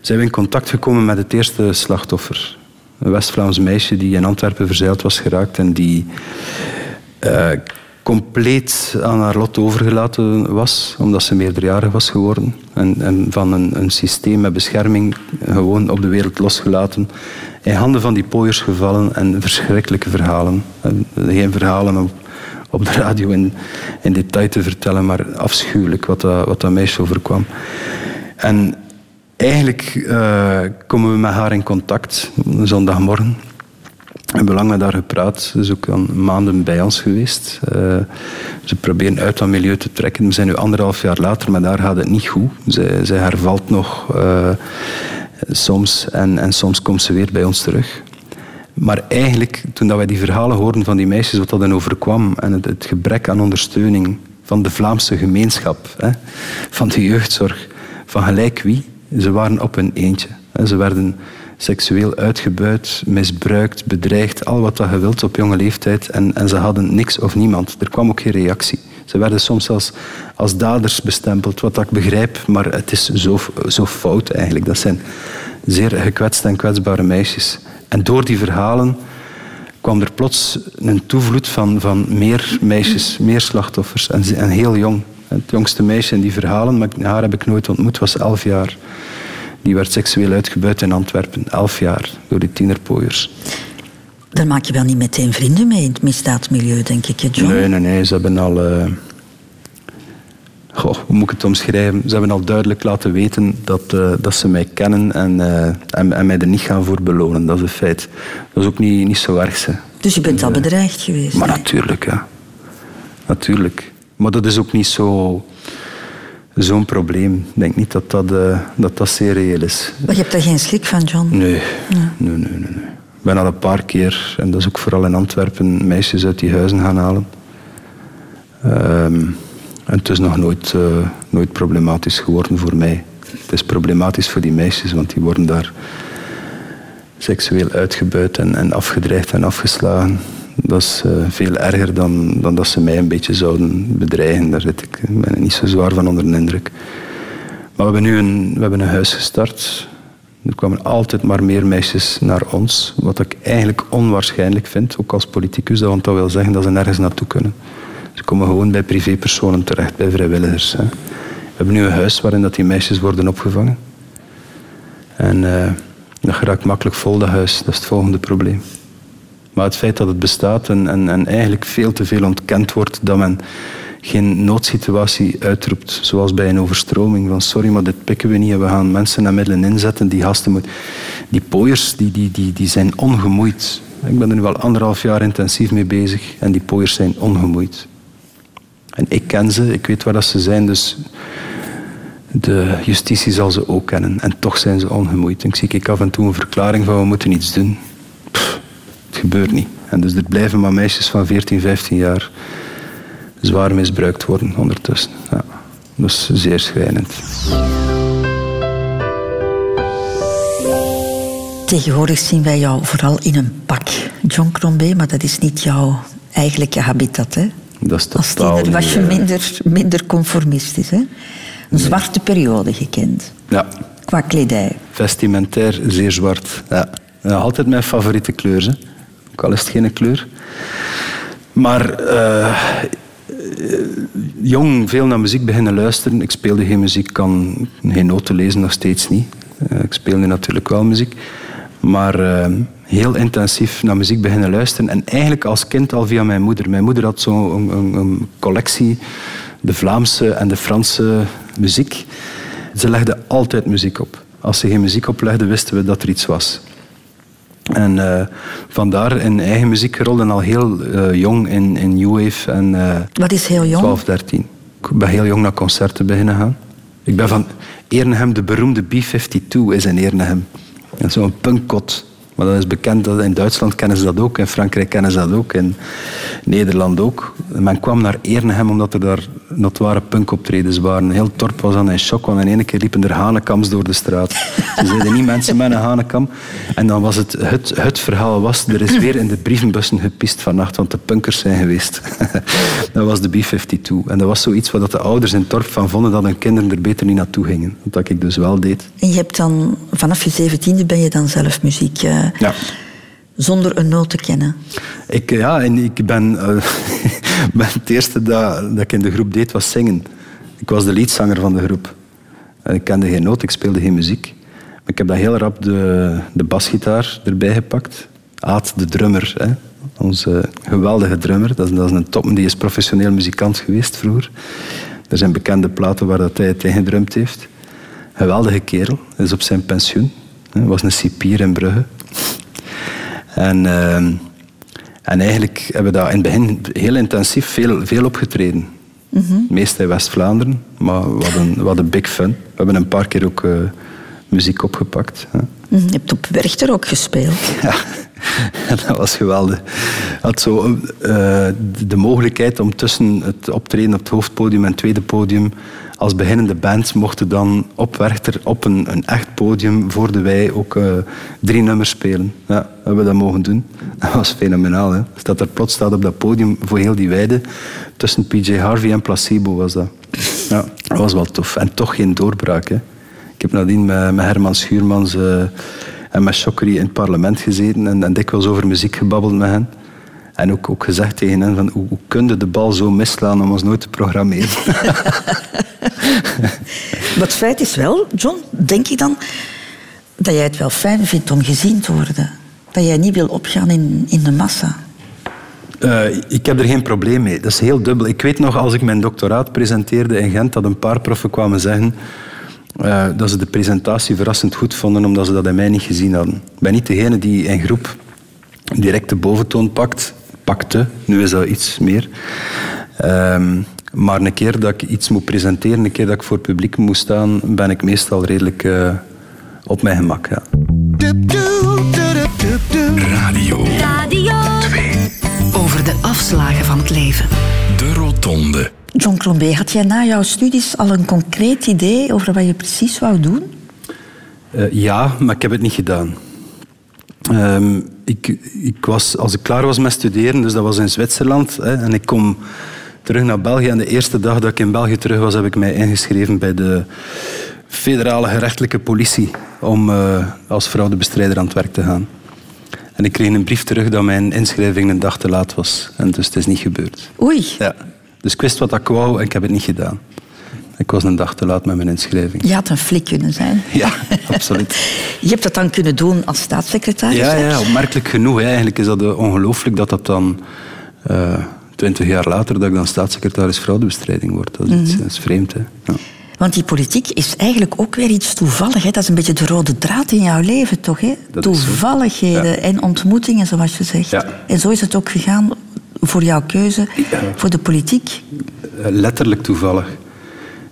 zijn we in contact gekomen met het eerste slachtoffer. Een West-Vlaams meisje die in Antwerpen verzeild was geraakt en die compleet aan haar lot overgelaten was, omdat ze meerderjarig was geworden. En, en van een, een, systeem met bescherming gewoon op de wereld losgelaten. In handen van die pooiers gevallen en verschrikkelijke verhalen. Geen verhalen op, op de radio in, in detail te vertellen, maar afschuwelijk wat dat, wat meisje overkwam. En eigenlijk uh, komen we met haar in contact, zondagmorgen. We hebben lang met haar gepraat. Ze is ook al maanden bij ons geweest. Uh, ze proberen uit dat milieu te trekken. We zijn nu anderhalf jaar later, maar daar gaat het niet goed. Zij, zij hervalt nog uh, soms en, en soms komt ze weer bij ons terug. Maar eigenlijk, toen dat wij die verhalen hoorden van die meisjes, wat dat dan overkwam en het, gebrek aan ondersteuning van de Vlaamse gemeenschap, hè, van de jeugdzorg, van gelijk wie, ze waren op hun eentje. Ze werden seksueel uitgebuit, misbruikt, bedreigd, al wat dat je wilt op jonge leeftijd. En, en ze hadden niks of niemand. Er kwam ook geen reactie. Ze werden soms als, als daders bestempeld, wat ik begrijp, maar het is zo, zo fout eigenlijk. Dat zijn zeer gekwetste en kwetsbare meisjes. En door die verhalen kwam er plots een toevloed van, van meer meisjes, meer slachtoffers. En, en heel jong. Het jongste meisje in die verhalen, maar haar heb ik nooit ontmoet, was elf jaar. Die werd seksueel uitgebuit in Antwerpen, elf jaar, door die tienerpooiers. Daar maak je wel niet meteen vrienden mee in het misdaadmilieu, denk ik, John? Nee, nee, nee. Ze hebben al... Uh... Goh, hoe moet ik het omschrijven? Ze hebben al duidelijk laten weten dat, uh, dat ze mij kennen en, uh, en, en, mij er niet gaan voor belonen. Dat is een feit. Dat is ook niet, niet zo erg. Ze. Dus je bent al bedreigd geweest? Maar natuurlijk, ja. Natuurlijk. Maar dat is ook niet zo zo'n probleem. Ik denk niet dat dat, uh, dat dat zeer reëel is. Maar je hebt daar geen schrik van, John? Nee. Nee. nee, nee, nee, nee. Ik ben al een paar keer, en dat is ook vooral in Antwerpen, meisjes uit die huizen gaan halen. Um, en het is nog nooit, uh, nooit problematisch geworden voor mij. Het is problematisch voor die meisjes, want die worden daar seksueel uitgebuit en, en afgedreigd en afgeslagen. Dat is uh, veel erger dan, dan dat ze mij een beetje zouden bedreigen. Daar zit ik, ik ben er niet zo zwaar van onder de indruk. Maar we hebben nu een, we hebben een huis gestart. Er kwamen altijd maar meer meisjes naar ons. Wat ik eigenlijk onwaarschijnlijk vind, ook als politicus. Want dat wil zeggen dat ze nergens naartoe kunnen. Ze komen gewoon bij privépersonen terecht, bij vrijwilligers. Hè. We hebben nu een huis waarin dat die meisjes worden opgevangen. En uh, dat geraakt makkelijk vol, dat huis. Dat is het volgende probleem. Maar het feit dat het bestaat en, en, en eigenlijk veel te veel ontkend wordt dat men geen noodsituatie uitroept, zoals bij een overstroming. Van sorry, maar dit pikken we niet en we gaan mensen en middelen inzetten. Die gasten moeten... Die pooiers, die, die, die, die zijn ongemoeid. Ik ben er nu al anderhalf jaar intensief mee bezig en die pooiers zijn ongemoeid. En ik ken ze, ik weet waar dat ze zijn, dus de justitie zal ze ook kennen. En toch zijn ze ongemoeid. Ik zie ik af en toe een verklaring van we moeten iets doen gebeurt niet. En dus er blijven maar meisjes van 14, 15 jaar zwaar misbruikt worden ondertussen. Ja, dat is zeer schrijnend. Tegenwoordig zien wij jou vooral in een pak, John Crombé, maar dat is niet jouw eigenlijke habitat. Hè? Dat is Als totaal tiener was je minder, minder conformistisch. Hè? Een zwarte periode gekend, Ja, qua kledij. vestimentair zeer zwart. Ja. Ja, altijd mijn favoriete kleur. Hè. Al is het geen kleur. Maar eh, jong veel naar muziek beginnen luisteren. Ik speelde geen muziek, kan geen noten lezen, nog steeds niet. Eh, ik speelde natuurlijk wel muziek. Maar eh, heel intensief naar muziek beginnen luisteren. En eigenlijk als kind al via mijn moeder. Mijn moeder had zo'n een, een collectie, de Vlaamse en de Franse muziek. Ze legde altijd muziek op. Als ze geen muziek oplegde, wisten we dat er iets was. En eh, vandaar in eigen muziek gerold en al heel eh, jong in, in New Wave en eh, Wat is heel jong? 12, 13. Ik ben heel jong naar concerten beginnen gaan. Ik ben van Ernegem, de beroemde B-52 is in Ernegem. En Zo'n punkkot. Maar dat is bekend, dat in Duitsland kennen ze dat ook, in Frankrijk kennen ze dat ook, in Nederland ook. En men kwam naar Ernegem omdat er daar notoire punkoptredens waren. Heel dorp was dan in shock, want in ene keer liepen er hanekams door de straat. Ze zeiden niet mensen met een hanekam. En dan was het, het, het verhaal was, er is weer in de brievenbussen gepist vannacht, want de punkers zijn geweest. dat was de B-52. En dat was zoiets wat de ouders in het dorp van vonden dat hun kinderen er beter niet naartoe gingen. Wat ik dus wel deed. En je hebt dan, vanaf je zeventiende ben je dan zelf muziek, eh, Ja. zonder een noot te kennen. Ik, ja, en ik ben, eh, ben het eerste dat, dat ik in de groep deed, was zingen. Ik was de leadzanger van de groep. En ik kende geen noot, ik speelde geen muziek. Maar ik heb dan heel rap de, de basgitaar erbij gepakt. Aad, de drummer, hè. onze geweldige drummer. Dat is, dat is een top, die is professioneel muzikant geweest vroeger. Er zijn bekende platen waar dat hij het in gedrumd heeft. Geweldige kerel, hij is op zijn pensioen. Hij was een cipier in Brugge. En, ehm, en eigenlijk hebben we daar in het begin heel intensief veel, veel opgetreden. Meest in West-Vlaanderen, maar we hadden, we hadden big fun. We hebben een paar keer ook eh, muziek opgepakt. hè. Mhm, Je hebt op Werchter ook gespeeld. Ja, dat was geweldig. Had zo eh, de- de mogelijkheid om tussen het optreden op het hoofdpodium en het tweede podium als beginnende band mochten dan op Werchter op een, een echt podium voor de wij ook eh, drie nummers spelen. Ja, hebben we dat mogen doen. Dat was fenomenaal. Hè? Dat er plots staat op dat podium voor heel die weide. Tussen PJ Harvey en Placebo was dat. Ja, dat was wel tof. En toch geen doorbraak. Hè? Ik heb nadien met, met Herman Schuurmans eh, en met Chokri in het parlement gezeten en, en dikwijls over muziek gebabbeld met hen. En ook, ook gezegd tegen hen van hoe, hoe kun je de bal zo misslaan om ons nooit te programmeren. Maar het feit is wel, John, denk ik dan, dat jij het wel fijn vindt om gezien te worden. Dat jij niet wil opgaan in, in de massa. Eh, ik heb er geen probleem mee. Dat is heel dubbel. Ik weet nog, als ik mijn doctoraat presenteerde in Gent, dat een paar proffen kwamen zeggen eh, dat ze de presentatie verrassend goed vonden, omdat ze dat in mij niet gezien hadden. Ik ben niet degene die in groep direct de boventoon pakt. Pakte, nu is dat iets meer. Ehm, maar een keer dat ik iets moet presenteren, een keer dat ik voor het publiek moet staan, ben ik meestal redelijk eh, op mijn gemak. Ja. Radio Radio 2. Over de afslagen van het leven. De Rotonde. John Crombé, had jij na jouw studies al een concreet idee over wat je precies wou doen? Eh, ja, maar ik heb het niet gedaan. Ehm, ik, ik was, als ik klaar was met studeren, dus dat was in Zwitserland, hè, en ik kom terug naar België. En de eerste dag dat ik in België terug was, heb ik mij ingeschreven bij de federale gerechtelijke politie om eh, als fraudebestrijder aan het werk te gaan. En ik kreeg een brief terug dat mijn inschrijving een dag te laat was. En dus het is niet gebeurd. Oei, Ja. Dus ik wist wat ik wou en ik heb het niet gedaan. Ik was een dag te laat met mijn inschrijving. je had een flik kunnen zijn. Ja, absoluut. Je hebt dat dan kunnen doen als staatssecretaris. Ja, hè? ja, opmerkelijk genoeg. hè. Eigenlijk is dat eh, ongelooflijk dat dat dan twintig jaar later dat ik dan staatssecretaris fraudebestrijding word. Dat is, iets, Mhm. dat is vreemd. Hè. Ja. Want die politiek is eigenlijk ook weer iets toevallig. Hè? Dat is een beetje de rode draad in jouw leven, toch? Hè? Dat. Toevalligheden Ja. en ontmoetingen, zoals je zegt. Ja. En zo is het ook gegaan voor jouw keuze voor de politiek. Eh, letterlijk toevallig.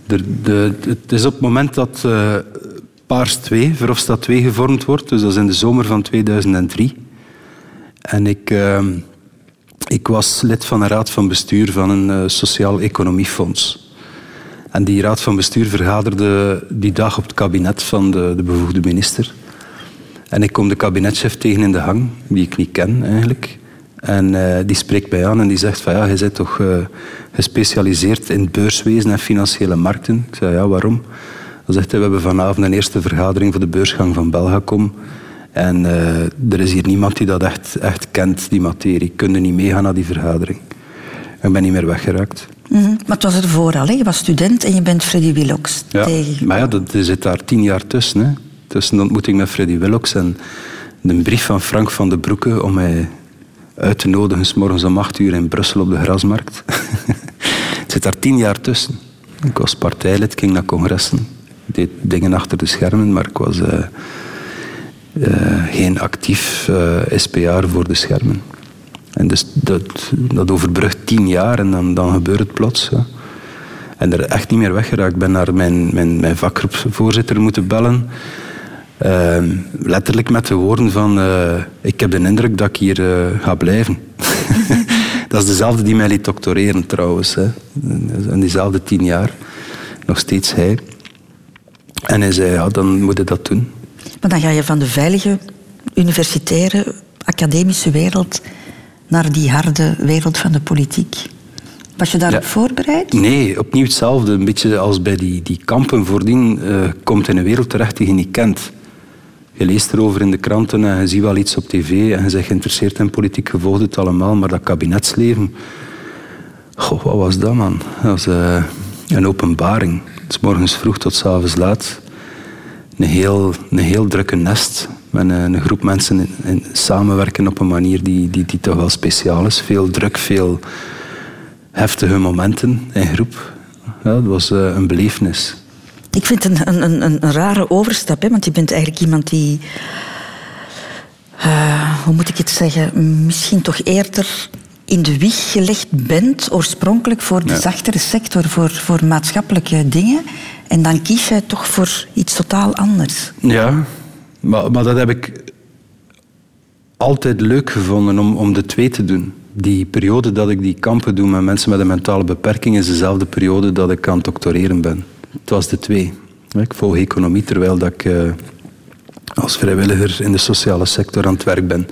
De, de, het is op het moment dat eh, Paars 2, Verhofstadt 2 gevormd wordt, dus dat is in de zomer van 2003. En ik, eh, ik was lid van een raad van bestuur van een eh, sociaal-economiefonds. En die raad van bestuur vergaderde die dag op het kabinet van de, de bevoegde minister. En ik kom de kabinetchef tegen in de hang, die ik niet ken eigenlijk. En eh, die spreekt mij aan en die zegt van ja, je bent toch uh, gespecialiseerd in beurswezen en financiële markten. Ik zei ja, waarom? Dan zegt hij, we hebben vanavond een eerste vergadering voor de beursgang van Belgacom. En uh, er is hier niemand die dat echt, echt kent, die materie. Ik kon niet meegaan naar die vergadering. Ik ben niet meer weggeraakt. Mm -hmm. Maar het was er vooral, hè? je was student en je bent Freddy Willox ja, tegen. Maar ja, dat, er zit daar tien jaar tussen. Hè. Tussen de ontmoeting met Freddy Willox en de brief van Frank van den Broeke om mij uit te nodigen, morgens om acht uur in Brussel op de grasmarkt. het zit daar tien jaar tussen. Ik was partijlid, ging naar congressen. Deed dingen achter de schermen, maar ik was uh, uh, geen actief uh, SPA voor de schermen. En dus dat, dat overbrugt tien jaar en dan, dan gebeurt het plots. En er echt niet meer weggeraakt. Ik ben naar mijn, mijn, mijn vakgroepsvoorzitter moeten bellen. Uh, letterlijk met de woorden van... Uh, ik heb de indruk dat ik hier uh, ga blijven. dat is dezelfde die mij liet doctoreren trouwens. Hè. In diezelfde tien jaar. Nog steeds hij. En hij zei, ja, dan moet je dat doen. Maar dan ga je van de veilige, universitaire, academische wereld naar die harde wereld van de politiek. Was je daarop ja. voorbereid? Nee, opnieuw hetzelfde. Een beetje als bij die, die kampen voordien. Uh, komt in een wereld terecht die je niet kent. Je leest erover in de kranten en je ziet wel iets op tv en je bent geïnteresseerd in politiek, je volgt het allemaal, maar dat kabinetsleven... Goh, wat was dat, man? Dat was uh, een openbaring. S morgens vroeg tot s avonds laat. Een heel, een heel drukke nest met een, groep mensen in, samenwerken op een manier die, die, die toch wel speciaal is. Veel druk, veel heftige momenten in groep. Ja, dat was uh, een belevenis. Ik vind het een, een, een, een rare overstap, hè? want je bent eigenlijk iemand die... Uh, hoe moet ik het zeggen? Misschien toch eerder in de wieg gelegd bent, oorspronkelijk voor de ja. zachtere sector, voor, voor maatschappelijke dingen. En dan kies je toch voor iets totaal anders. Ja, maar, maar dat heb ik altijd leuk gevonden om, om de twee te doen. Die periode dat ik die kampen doe met mensen met een mentale beperking is dezelfde periode dat ik aan het doctoreren ben. Het was de twee. Ik volg economie terwijl dat ik uh, als vrijwilliger in de sociale sector aan het werk ben.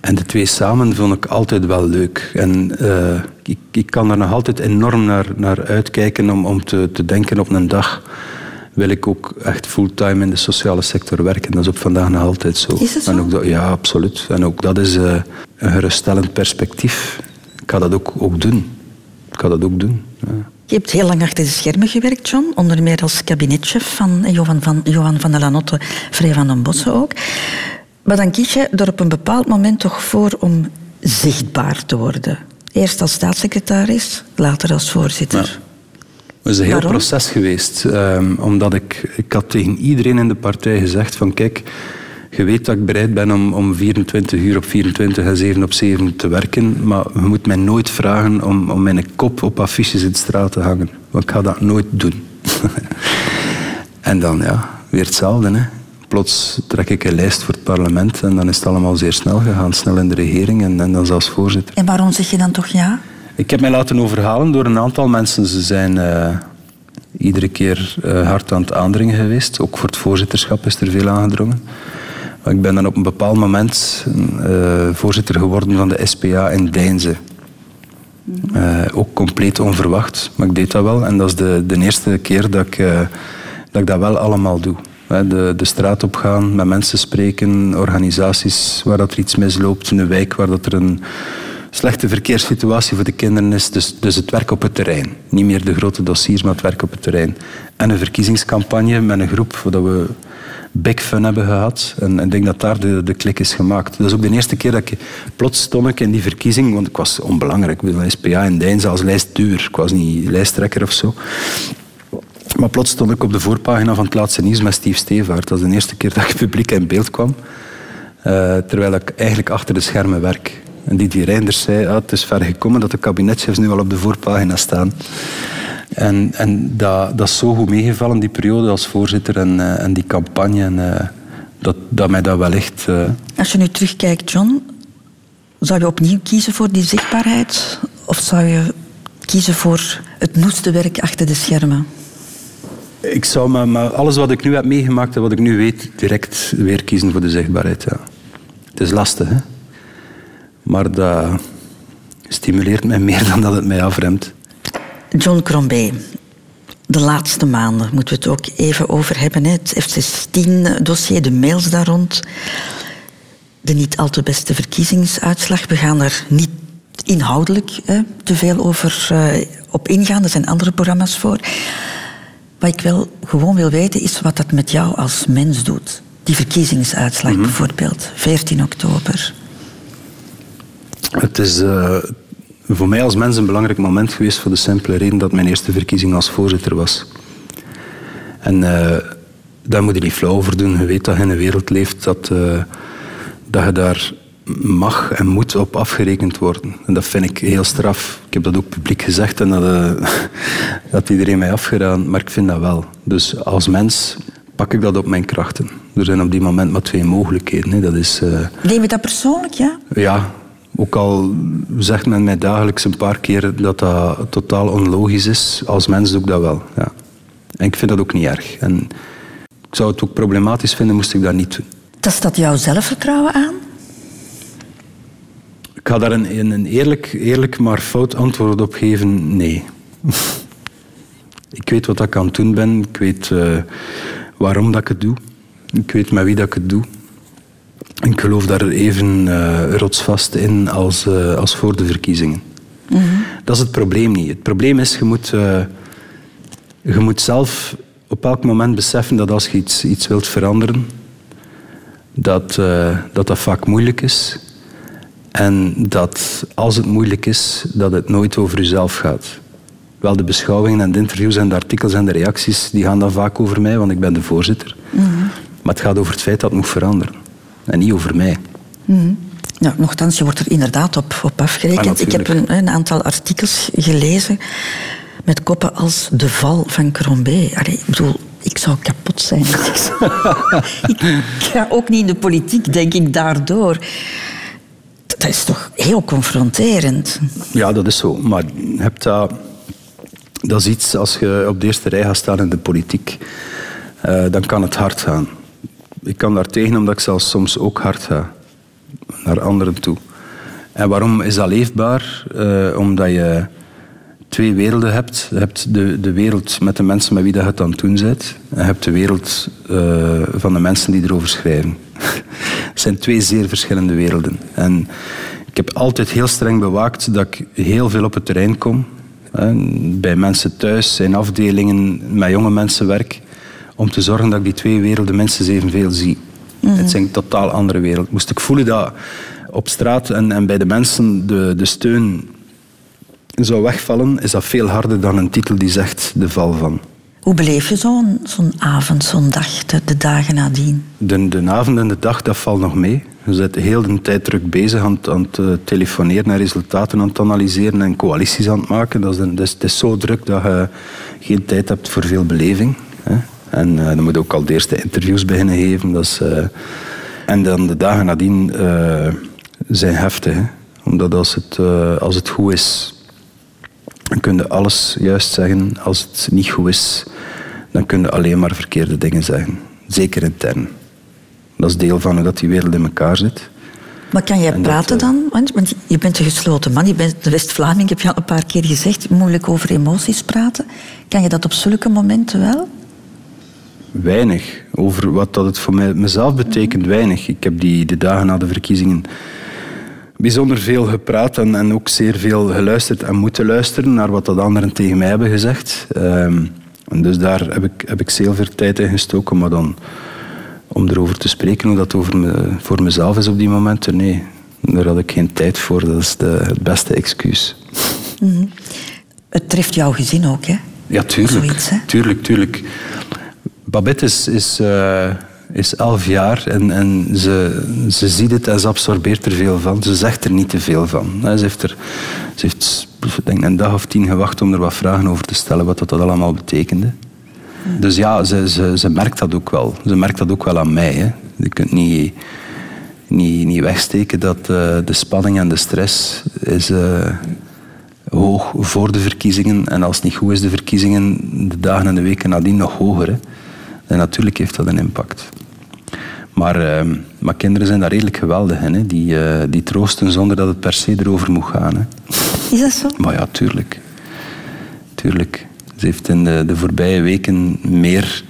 En de twee samen vond ik altijd wel leuk. En uh, ik, ik, kan er nog altijd enorm naar, naar uitkijken om, om te, te denken op een dag wil ik ook echt fulltime in de sociale sector werken. Dat is op vandaag nog altijd zo. Is zo? En ook dat, ja, absoluut. En ook dat is uh, een geruststellend perspectief. Ik ga dat ook, ook doen. Ik ga dat ook doen. Ja. Je hebt heel lang achter de schermen gewerkt, John. Onder meer als kabinetchef van Johan van, Johan van der Lanotte, Vrij van den Bossen ook. Maar dan kies je er op een bepaald moment toch voor om zichtbaar te worden. Eerst als staatssecretaris, later als voorzitter. Ja. Het is een heel Waarom? proces geweest. Um, omdat ik, ik had tegen iedereen in de partij gezegd van kijk, je weet dat ik bereid ben om, om 24 uur op 24 en 7 op 7 te werken, maar je moet mij nooit vragen om, om mijn kop op affiches in de straat te hangen. Want ik ga dat nooit doen. en dan, ja, weer hetzelfde. Hè. Plots trek ik een lijst voor het parlement en dan is het allemaal zeer snel gegaan. Snel in de regering en, en dan zelfs voorzitter. En waarom zeg je dan toch ja? Ik heb mij laten overhalen door een aantal mensen. Ze zijn uh, iedere keer uh, hard aan het aandringen geweest. Ook voor het voorzitterschap is er veel aangedrongen. Ik ben dan op een bepaald moment uh, voorzitter geworden van de SPA in Deinze. ook compleet onverwacht, maar ik deed dat wel. En dat is de, de eerste keer dat ik, dat ik dat wel allemaal doe. De, de straat op gaan, met mensen spreken, organisaties waar dat er iets misloopt, een wijk waar dat er een slechte verkeerssituatie voor de kinderen is. Dus, dus het werk op het terrein. Niet meer de grote dossiers, maar het werk op het terrein. En een verkiezingscampagne met een groep waar we big fun hebben gehad. En ik denk dat daar de, de klik is gemaakt. Dat is ook de eerste keer dat ik plots stond ik in die verkiezing, want ik was onbelangrijk. Ik was SPA in Deinze als lijstduur. Ik was niet lijsttrekker of zo. Maar plots stond ik op de voorpagina van het laatste nieuws met Steve Stevaart. Dat was de eerste keer dat ik publiek in beeld kwam. Uh, terwijl ik eigenlijk achter de schermen werk. En Didier Reinders zei, ah, het is ver gekomen dat de kabinetchefs nu al op de voorpagina staan. En, en dat, dat is zo goed meegevallen, die periode als voorzitter en, uh, en die campagne. En, uh, dat, dat mij dat wellicht... Uh... Als je nu terugkijkt, John, zou je opnieuw kiezen voor die zichtbaarheid? Of zou je kiezen voor het noeste werk achter de schermen? Ik zou maar, maar alles wat ik nu heb meegemaakt en wat ik nu weet, direct weer kiezen voor de zichtbaarheid. Ja. Het is lastig, hè? maar dat stimuleert mij meer dan dat het mij afremt. John Crombé, de laatste maanden moeten we het ook even over hebben. Hè. Het F-16-dossier, de mails daar rond. De niet al te beste verkiezingsuitslag. We gaan er niet inhoudelijk hè, te veel over uh, op ingaan. Er zijn andere programma's voor. Wat ik wel gewoon wil weten is wat dat met jou als mens doet. Die verkiezingsuitslag mm -hmm. bijvoorbeeld, 14 oktober. Het is uh, voor mij als mens een belangrijk moment geweest voor de simpele reden dat mijn eerste verkiezing als voorzitter was. En uh, daar moet je niet flauw over doen. Je weet dat je in een wereld leeft dat, uh, dat je daar mag en moet op afgerekend worden. En dat vind ik heel straf. Ik heb dat ook publiek gezegd en dat, uh, dat iedereen mij afgedaan, maar ik vind dat wel. Dus als mens pak ik dat op mijn krachten. Er zijn op die moment maar twee mogelijkheden. Hè. Dat is, Neem je dat persoonlijk, ja? Ja, ook al zegt men mij dagelijks een paar keer dat dat totaal onlogisch is, als mens doe ik dat wel. Ja. En ik vind dat ook niet erg. En ik zou het ook problematisch vinden, moest ik dat niet doen. Tast dat jouw zelfvertrouwen aan? Ik ga daar een, een eerlijk, eerlijk maar fout antwoord op geven. Nee. ik weet wat ik aan het doen ben. Ik weet uh, waarom dat ik het doe. Ik weet met wie dat ik het doe. Ik geloof daar even uh, rotsvast in als, uh, als voor de verkiezingen. Mm -hmm. Dat is het probleem niet. Het probleem is, je moet, uh, je moet zelf op elk moment beseffen dat als je iets, iets wilt veranderen, dat, dat dat vaak moeilijk is. En dat als het moeilijk is, dat het nooit over jezelf gaat. Wel, de beschouwingen en de interviews en de artikels en de reacties, die gaan dan vaak over mij, want ik ben de voorzitter. Mm -hmm. Maar het gaat over het feit dat het moet veranderen. En niet over mij. Mm. Ja, nochtans, je wordt er inderdaad op, op afgerekend. Ah, ik heb een, een, aantal artikels gelezen met koppen als De val van Crombé. Allee, ik bedoel, ik zou kapot zijn. ik ga ook niet in de politiek, denk ik, daardoor. Dat is toch heel confronterend. Ja, dat is zo. Maar hebt dat, dat is iets, als je op de eerste rij gaat staan in de politiek, uh, dan kan het hard gaan ik kan daar tegen omdat ik zelfs soms ook hard ga. Naar anderen toe. En waarom is dat leefbaar? Uh, omdat je twee werelden hebt. Je hebt de, de wereld met de mensen met wie je het aan het doen. En je hebt de wereld uh, van de mensen die erover schrijven. het zijn twee zeer verschillende werelden. En ik heb altijd heel streng bewaakt dat ik heel veel op het terrein kom. Bij mensen thuis, in afdelingen, met jonge mensen werk om te zorgen dat ik die twee werelden minstens evenveel zie. Mm -hmm. Het zijn totaal andere werelden. Moest ik voelen dat op straat en, en bij de mensen de, de steun zou wegvallen, is dat veel harder dan een titel die zegt de val van. Hoe beleef je zo'n zo'n avond, zo'n dag, de, de, dagen nadien? De, de avond en de dag, dat valt nog mee. Je bent heel de tijd druk bezig aan, aan het telefoneren en resultaten aan het analyseren en coalities aan het maken. Dat is, een, is, het is zo druk dat je geen tijd hebt voor veel beleving. Hè. En uh, dan moet je ook al de eerste interviews beginnen geven. Uh, en dan de dagen nadien uh, zijn heftig. Hè? Omdat als het, als het goed is, dan kun je alles juist zeggen. Als het niet goed is, dan kun je alleen maar verkeerde dingen zeggen. Zeker intern. Dat is deel van hoe dat die wereld in elkaar zit. Maar kan jij en praten dat, dan? Want je bent een gesloten man, je bent de West-Vlaming, heb je al een paar keer gezegd. Moeilijk over emoties praten. Kan je dat op zulke momenten wel? Weinig. Over wat dat het voor mij, mezelf betekent, weinig. Ik heb die, de dagen na de verkiezingen bijzonder veel gepraat en, en ook zeer veel geluisterd en moeten luisteren naar wat dat anderen tegen mij hebben gezegd. Um, en dus daar heb ik, heb ik zeer veel tijd in gestoken, maar dan om erover te spreken hoe dat over me, voor mezelf is op die momenten, nee. Daar had ik geen tijd voor, dat is de, het beste excuus. Mm -hmm. Het treft jouw gezin ook, hè? Ja, tuurlijk. Zoiets, hè? Tuurlijk, tuurlijk. Babette is, is, uh, is elf jaar en, en ze, ze ziet het en ze absorbeert er veel van. Ze zegt er niet te veel van. Ze heeft, er, ze heeft denk een dag of tien gewacht om er wat vragen over te stellen, wat dat allemaal betekende. Dus ja, ze, ze, ze merkt dat ook wel. Ze merkt dat ook wel aan mij. Hè. Je kunt niet, niet, niet wegsteken dat uh, de spanning en de stress is, uh, hoog voor de verkiezingen. En als het niet goed is, de verkiezingen de dagen en de weken nadien nog hoger. Hè. En natuurlijk heeft dat een impact. Maar, uh, maar kinderen zijn daar redelijk geweldig in. Hè. Die, uh, die troosten zonder dat het per se erover moet gaan. Hè. Is dat zo? Maar ja, tuurlijk. Tuurlijk. Ze heeft in de, de voorbije weken meer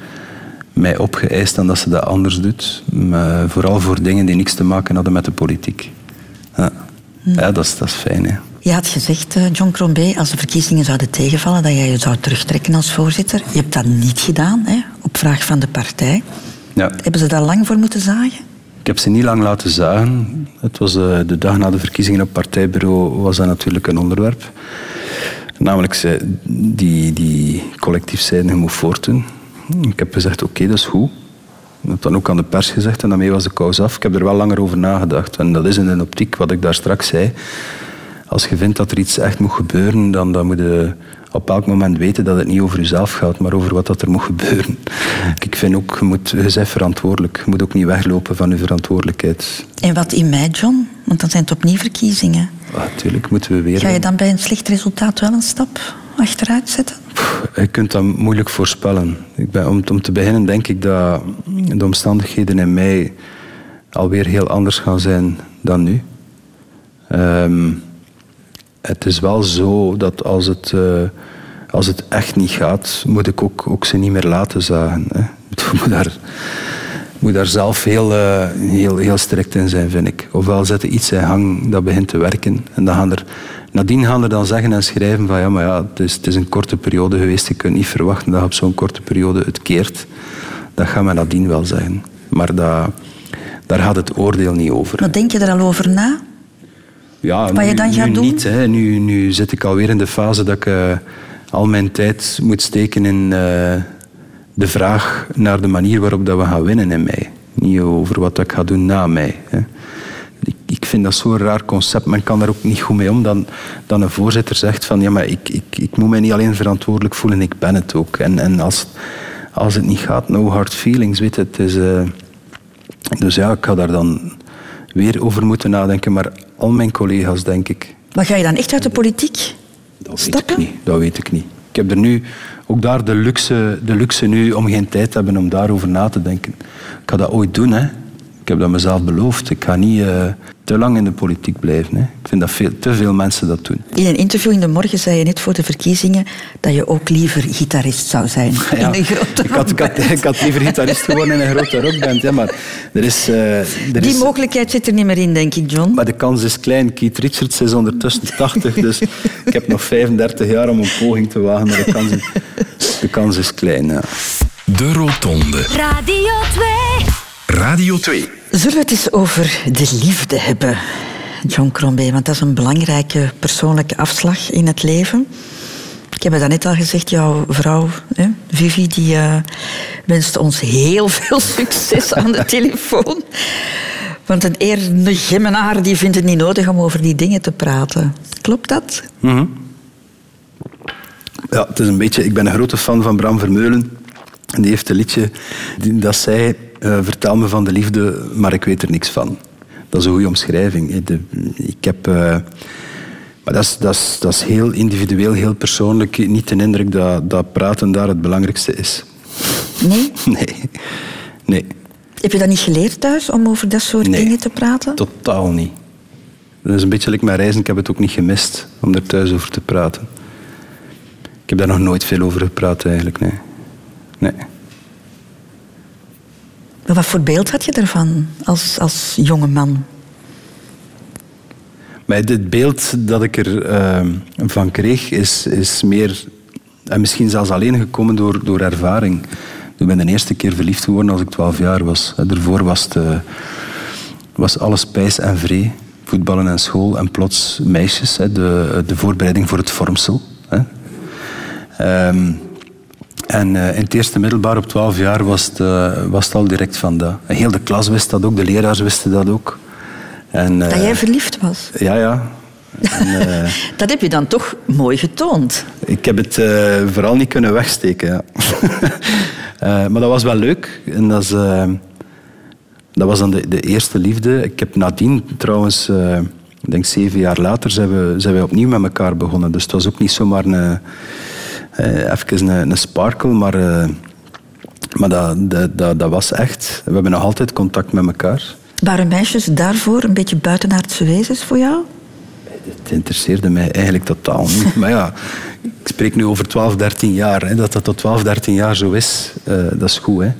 mij opgeëist dan dat ze dat anders doet. Maar vooral voor dingen die niks te maken hadden met de politiek. Ja, hm. ja dat, is, dat is fijn. Hè. Je had gezegd, eh, John Crombé, als de verkiezingen zouden tegenvallen, dat jij je zou terugtrekken als voorzitter. Je hebt dat niet gedaan, hè, op vraag van de partij. Ja. Hebben ze daar lang voor moeten zagen? Ik heb ze niet lang laten zagen. Het was uh, de dag na de verkiezingen op partijbureau was dat natuurlijk een onderwerp. Namelijk, ze, die, die collectief zeiden, je moet voortdoen. Ik heb gezegd, oké, dat is goed. Ik heb dan ook aan de pers gezegd en daarmee was de kous af. Ik heb er wel langer over nagedacht. En dat is in de optiek wat ik daar straks zei. Als je vindt dat er iets echt moet gebeuren, dan, dan moet je op elk moment weten dat het niet over jezelf gaat, maar over wat dat er moet gebeuren. Ik vind ook, je, moet, je bent verantwoordelijk. Je moet ook niet weglopen van je verantwoordelijkheid. En wat in mei, John? Want dan zijn het opnieuw verkiezingen. natuurlijk moeten we weer... Ga je dan bij een slecht resultaat wel een stap achteruit zetten? Je kunt dat moeilijk voorspellen. Ik ben, om, om te beginnen denk ik dat de omstandigheden in mei alweer heel anders gaan zijn dan nu. Um, het is wel zo dat als het, uh, als het echt niet gaat, moet ik ook, ook ze niet meer laten zagen. Hè. Moet daar, moet daar zelf heel, uh, heel, heel strikt in zijn, vind ik. Ofwel zetten iets in hang dat begint te werken. En dan gaan er, nadien gaan er dan zeggen en schrijven van ja, maar ja, het is, het is een korte periode geweest. Je kunt niet verwachten dat op zo'n korte periode het keert. Dat gaan we nadien wel zeggen. Maar dat, daar gaat het oordeel niet over. Wat denk je er al over na? Ja, Wat nu, je dan gaat nu doen? niet. Hè. Nu, nu zit ik alweer in de fase dat ik uh, al mijn tijd moet steken in uh, de vraag naar de manier waarop dat we gaan winnen in mei. Niet over wat ik ga doen na mei. Hè. Ik, ik vind dat zo'n raar concept. Men kan daar ook niet goed mee om dan, dan een voorzitter zegt van ja, maar ik, ik, ik moet mij niet alleen verantwoordelijk voelen, ik ben het ook. En, en als, als het niet gaat, no hard feelings, weet. Het is, uh, dus ja, ik ga daar dan weer over moeten nadenken. Maar al mijn collega's, denk ik. Maar ga je dan echt uit de politiek dat stappen? Weet ik niet. Dat weet ik niet. Ik heb er nu ook daar de luxe, de luxe nu om geen tijd te hebben om daarover na te denken. Ik ga dat ooit doen, hè. Ik heb dat mezelf beloofd. Ik ga niet uh, te lang in de politiek blijven. Hè. Ik vind dat veel, te veel mensen dat doen. In een interview in de morgen zei je net voor de verkiezingen dat je ook liever gitarist zou zijn Ja, in een grote ik had, ik, had, ik had liever gitarist geworden in een grote rockband. Ja, maar er is, uh, er Die is, mogelijkheid zit er niet meer in, denk ik, John. maar de kans is klein. Keith Richards is ondertussen 80, dus ik heb nog 35 jaar om een poging te wagen. Maar de kans is, de kans is klein. Ja. De Rotonde. Radio 2. Radio 2. Zullen we het eens over de liefde hebben, John Crombé? Want dat is een belangrijke persoonlijke afslag in het leven. Ik heb het net al gezegd, jouw vrouw, hè, Vivi, die uh, wenst ons heel veel succes aan de telefoon. Want een eerlijke gemmenaar die vindt het niet nodig om over die dingen te praten. Klopt dat? Mm -hmm. Ja, het is een beetje... Ik ben een grote fan van Bram Vermeulen. En die heeft een liedje dat zei... Uh, vertel me van de liefde, maar ik weet er niks van. Dat is een goede omschrijving. De, ik heb... Uh, maar dat is, dat, is, dat is heel individueel, heel persoonlijk. Niet de indruk dat, dat praten daar het belangrijkste is. Nee? Nee. nee. Heb je dat niet geleerd thuis, om over dat soort nee, dingen te praten? totaal niet. Dat is een beetje like mijn reizen. Ik heb het ook niet gemist om er thuis over te praten. Ik heb daar nog nooit veel over gepraat, eigenlijk. Nee. nee. Maar wat voor beeld had je ervan als, als jonge man? Het beeld dat ik ervan uh, van kreeg, is, is meer... En misschien zelfs alleen gekomen door, door ervaring. Ik ben de eerste keer verliefd geworden als ik 12 jaar was. Daarvoor was, uh, was alles pijs en vree. Voetballen en school. En plots meisjes. Hè, de, de voorbereiding voor het vormsel. Hè. Um, en uh, in het eerste middelbaar op 12 jaar was het, uh, was het al direct van dat. Heel de klas wist dat ook, de leraars wisten dat ook. En, uh, dat jij verliefd was? Ja, ja. En, dat heb je dan toch mooi getoond. Ik heb het vooral niet kunnen wegsteken, ja. maar dat was wel leuk. En dat, is, dat was dan de, de, eerste liefde. Ik heb nadien trouwens Ik denk zeven jaar later zijn we, zijn opnieuw met elkaar begonnen. Dus het was ook niet zomaar een, eh, even een, een sparkle, maar, eh, maar dat, dat, dat, dat was echt. We hebben nog altijd contact met elkaar. Waren meisjes daarvoor een beetje buitenaardse wezens voor jou? Het interesseerde mij eigenlijk totaal niet. Maar ja, ik spreek nu over 12, 13 jaar. Hè. Dat dat tot 12, 13 jaar zo is, eh, dat is goed. Hè. Ik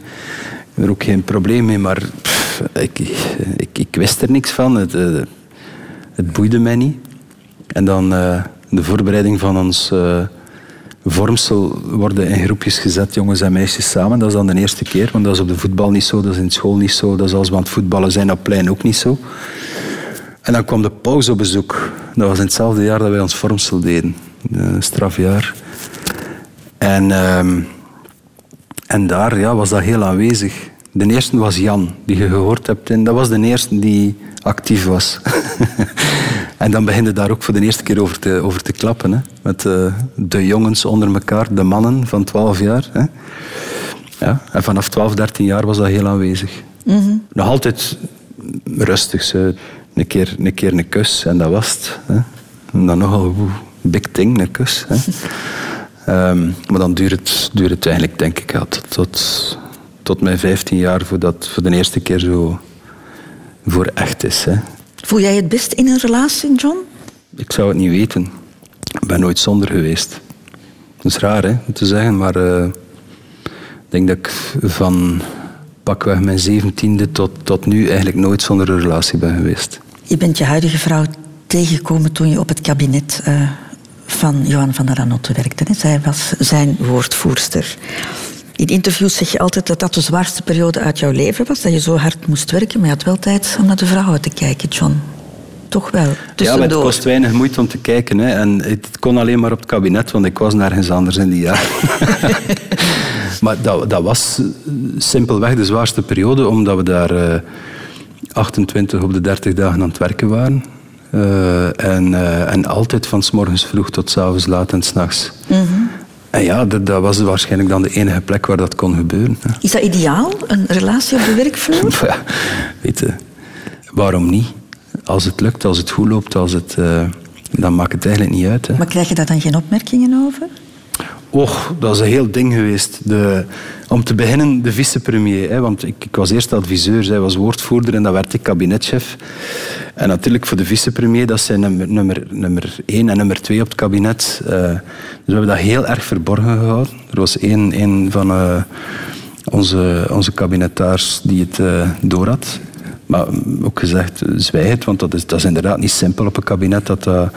heb er ook geen probleem mee, maar pff, ik, ik, ik wist er niks van. Het, eh, het boeide mij niet. En dan eh, de voorbereiding van ons eh, vormsel worden in groepjes gezet, jongens en meisjes samen. Dat is dan de eerste keer, want dat is op de voetbal niet zo, dat is in school niet zo, dat is als we aan het voetballen zijn op plein ook niet zo. En dan kwam de pauze op bezoek. Dat was in hetzelfde jaar dat wij ons vormsel deden. Een strafjaar. En, ehm, en daar ja, was dat heel aanwezig. De eerste was Jan, die je gehoord hebt. En dat was de eerste die actief was. en dan begin je daar ook voor de eerste keer over te, over te klappen. Hè? Met eh, de jongens onder elkaar, de mannen van 12 jaar. Hè? Ja, en vanaf 12, 13 jaar was dat heel aanwezig. Nog altijd rustig. Zo. Een, keer, een keer een kus en dat was het. Hè? En dan nogal big thing, een kus. Hè? Ehm, maar dan duurt het, duurt het eigenlijk, denk ik, ja, tot, tot, tot mijn 15 jaar voordat het voor de eerste keer zo voor echt is. Hè? Voel jij het best in een relatie, John? Ik zou het niet weten. Ik ben nooit zonder geweest. Dat is raar hè, om te zeggen, maar eh, ik denk dat ik van pakweg mijn zeventiende tot, tot nu eigenlijk nooit zonder een relatie ben geweest. Je bent je huidige vrouw tegengekomen toen je op het kabinet eh, van Johan van der Anotte werkte. Hè? Zij was zijn woordvoerster. In interviews zeg je altijd dat dat de zwaarste periode uit jouw leven was. Dat je zo hard moest werken, maar je had wel tijd om naar de vrouwen te kijken, John. Toch wel, Ja, maar het kost weinig moeite om te kijken. Hè. En het kon alleen maar op het kabinet, want ik was nergens anders in die jaren. maar dat, dat was eh, simpelweg de zwaarste periode, omdat we daar eh, 28 op de 30 dagen aan het werken waren. Eh, en, eh, en altijd van s morgens vroeg tot s avonds laat en s'nachts. En ja, dat, dat was waarschijnlijk dan de enige plek waar dat kon gebeuren. hè. Is dat ideaal, een relatie op de werkvloer? Ja, weet je, waarom niet? Als het lukt, als het goed loopt, als het, eh, dan maakt het eigenlijk niet uit. Hè. Maar krijg je daar dan geen opmerkingen over? Och, dat is een heel ding geweest. De, om te beginnen, de vicepremier. Want ik, ik was eerst adviseur, zij was woordvoerder en dan werd ik kabinetchef. En natuurlijk voor de vicepremier, dat zijn nummer, nummer, één en nummer twee op het kabinet. Eh, dus we hebben dat heel erg verborgen gehouden. Er was één, één van eh, onze, onze kabinetaars die het had. Maar ook gezegd, zwijg het, want dat is, dat is inderdaad niet simpel op een kabinet. Dat-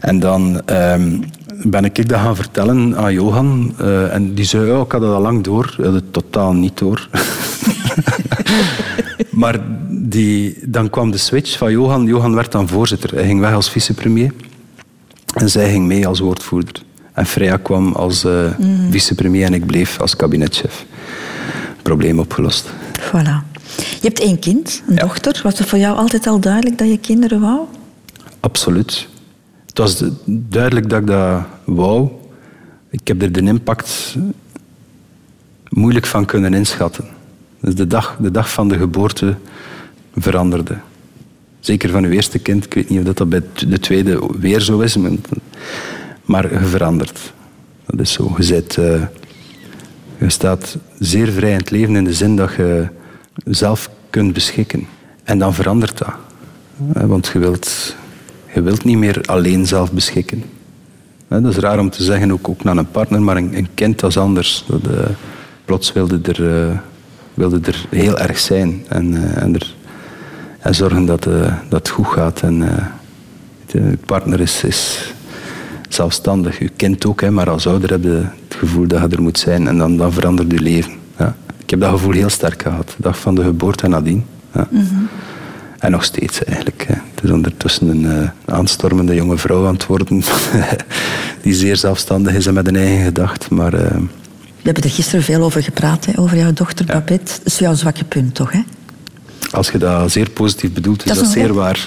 en dan ehm, ben ik dat gaan vertellen aan Johan. eh, en die zei, ja, ik had dat al lang door. Ik had het totaal niet door. maar die, dan kwam de switch van Johan. Johan werd dan voorzitter. Hij ging weg als vicepremier. En zij ging mee als woordvoerder. En Freya kwam als Mhm. vicepremier en ik bleef als kabinetchef. Probleem opgelost. Voilà. Je hebt één kind, een dochter. Was het voor jou altijd al duidelijk dat je kinderen wou? Absoluut. Het was de- duidelijk dat ik dat wou. Ik heb er de impact moeilijk van kunnen inschatten. Dus de dag, de dag van de geboorte veranderde. Zeker van uw eerste kind. Ik weet niet of dat, bij de tweede weer zo is. maar- je verandert. Dat is zo. Je, zit, eh, je staat zeer vrij in het leven in de zin dat je zelf kunt beschikken. En dan verandert dat. Want je wilt, je wilt niet meer alleen zelf beschikken. Dat is raar om te zeggen, ook, ook naar een partner, maar een, kind is anders. Eh, plots wilde er, eh, wilde er heel erg zijn en, eh, en, er, en zorgen dat, dat het goed gaat. En, je, partner is, is zelfstandig, je kind ook, hè, maar als ouder heb je het gevoel dat je er moet zijn en dan, dan verandert je leven. Ja. Ik heb dat gevoel heel sterk gehad, de dag van de geboorte en nadien. Ja. En nog steeds eigenlijk. Het is ondertussen een eh, aanstormende jonge vrouw aan het worden. die zeer zelfstandig is en met een eigen gedacht. Maar eh, We hebben er gisteren veel over gepraat, hè, over jouw dochter Babette. Dat is jouw zwakke punt, toch? Hè? als je dat zeer positief bedoelt, is Dat is een zeer waar.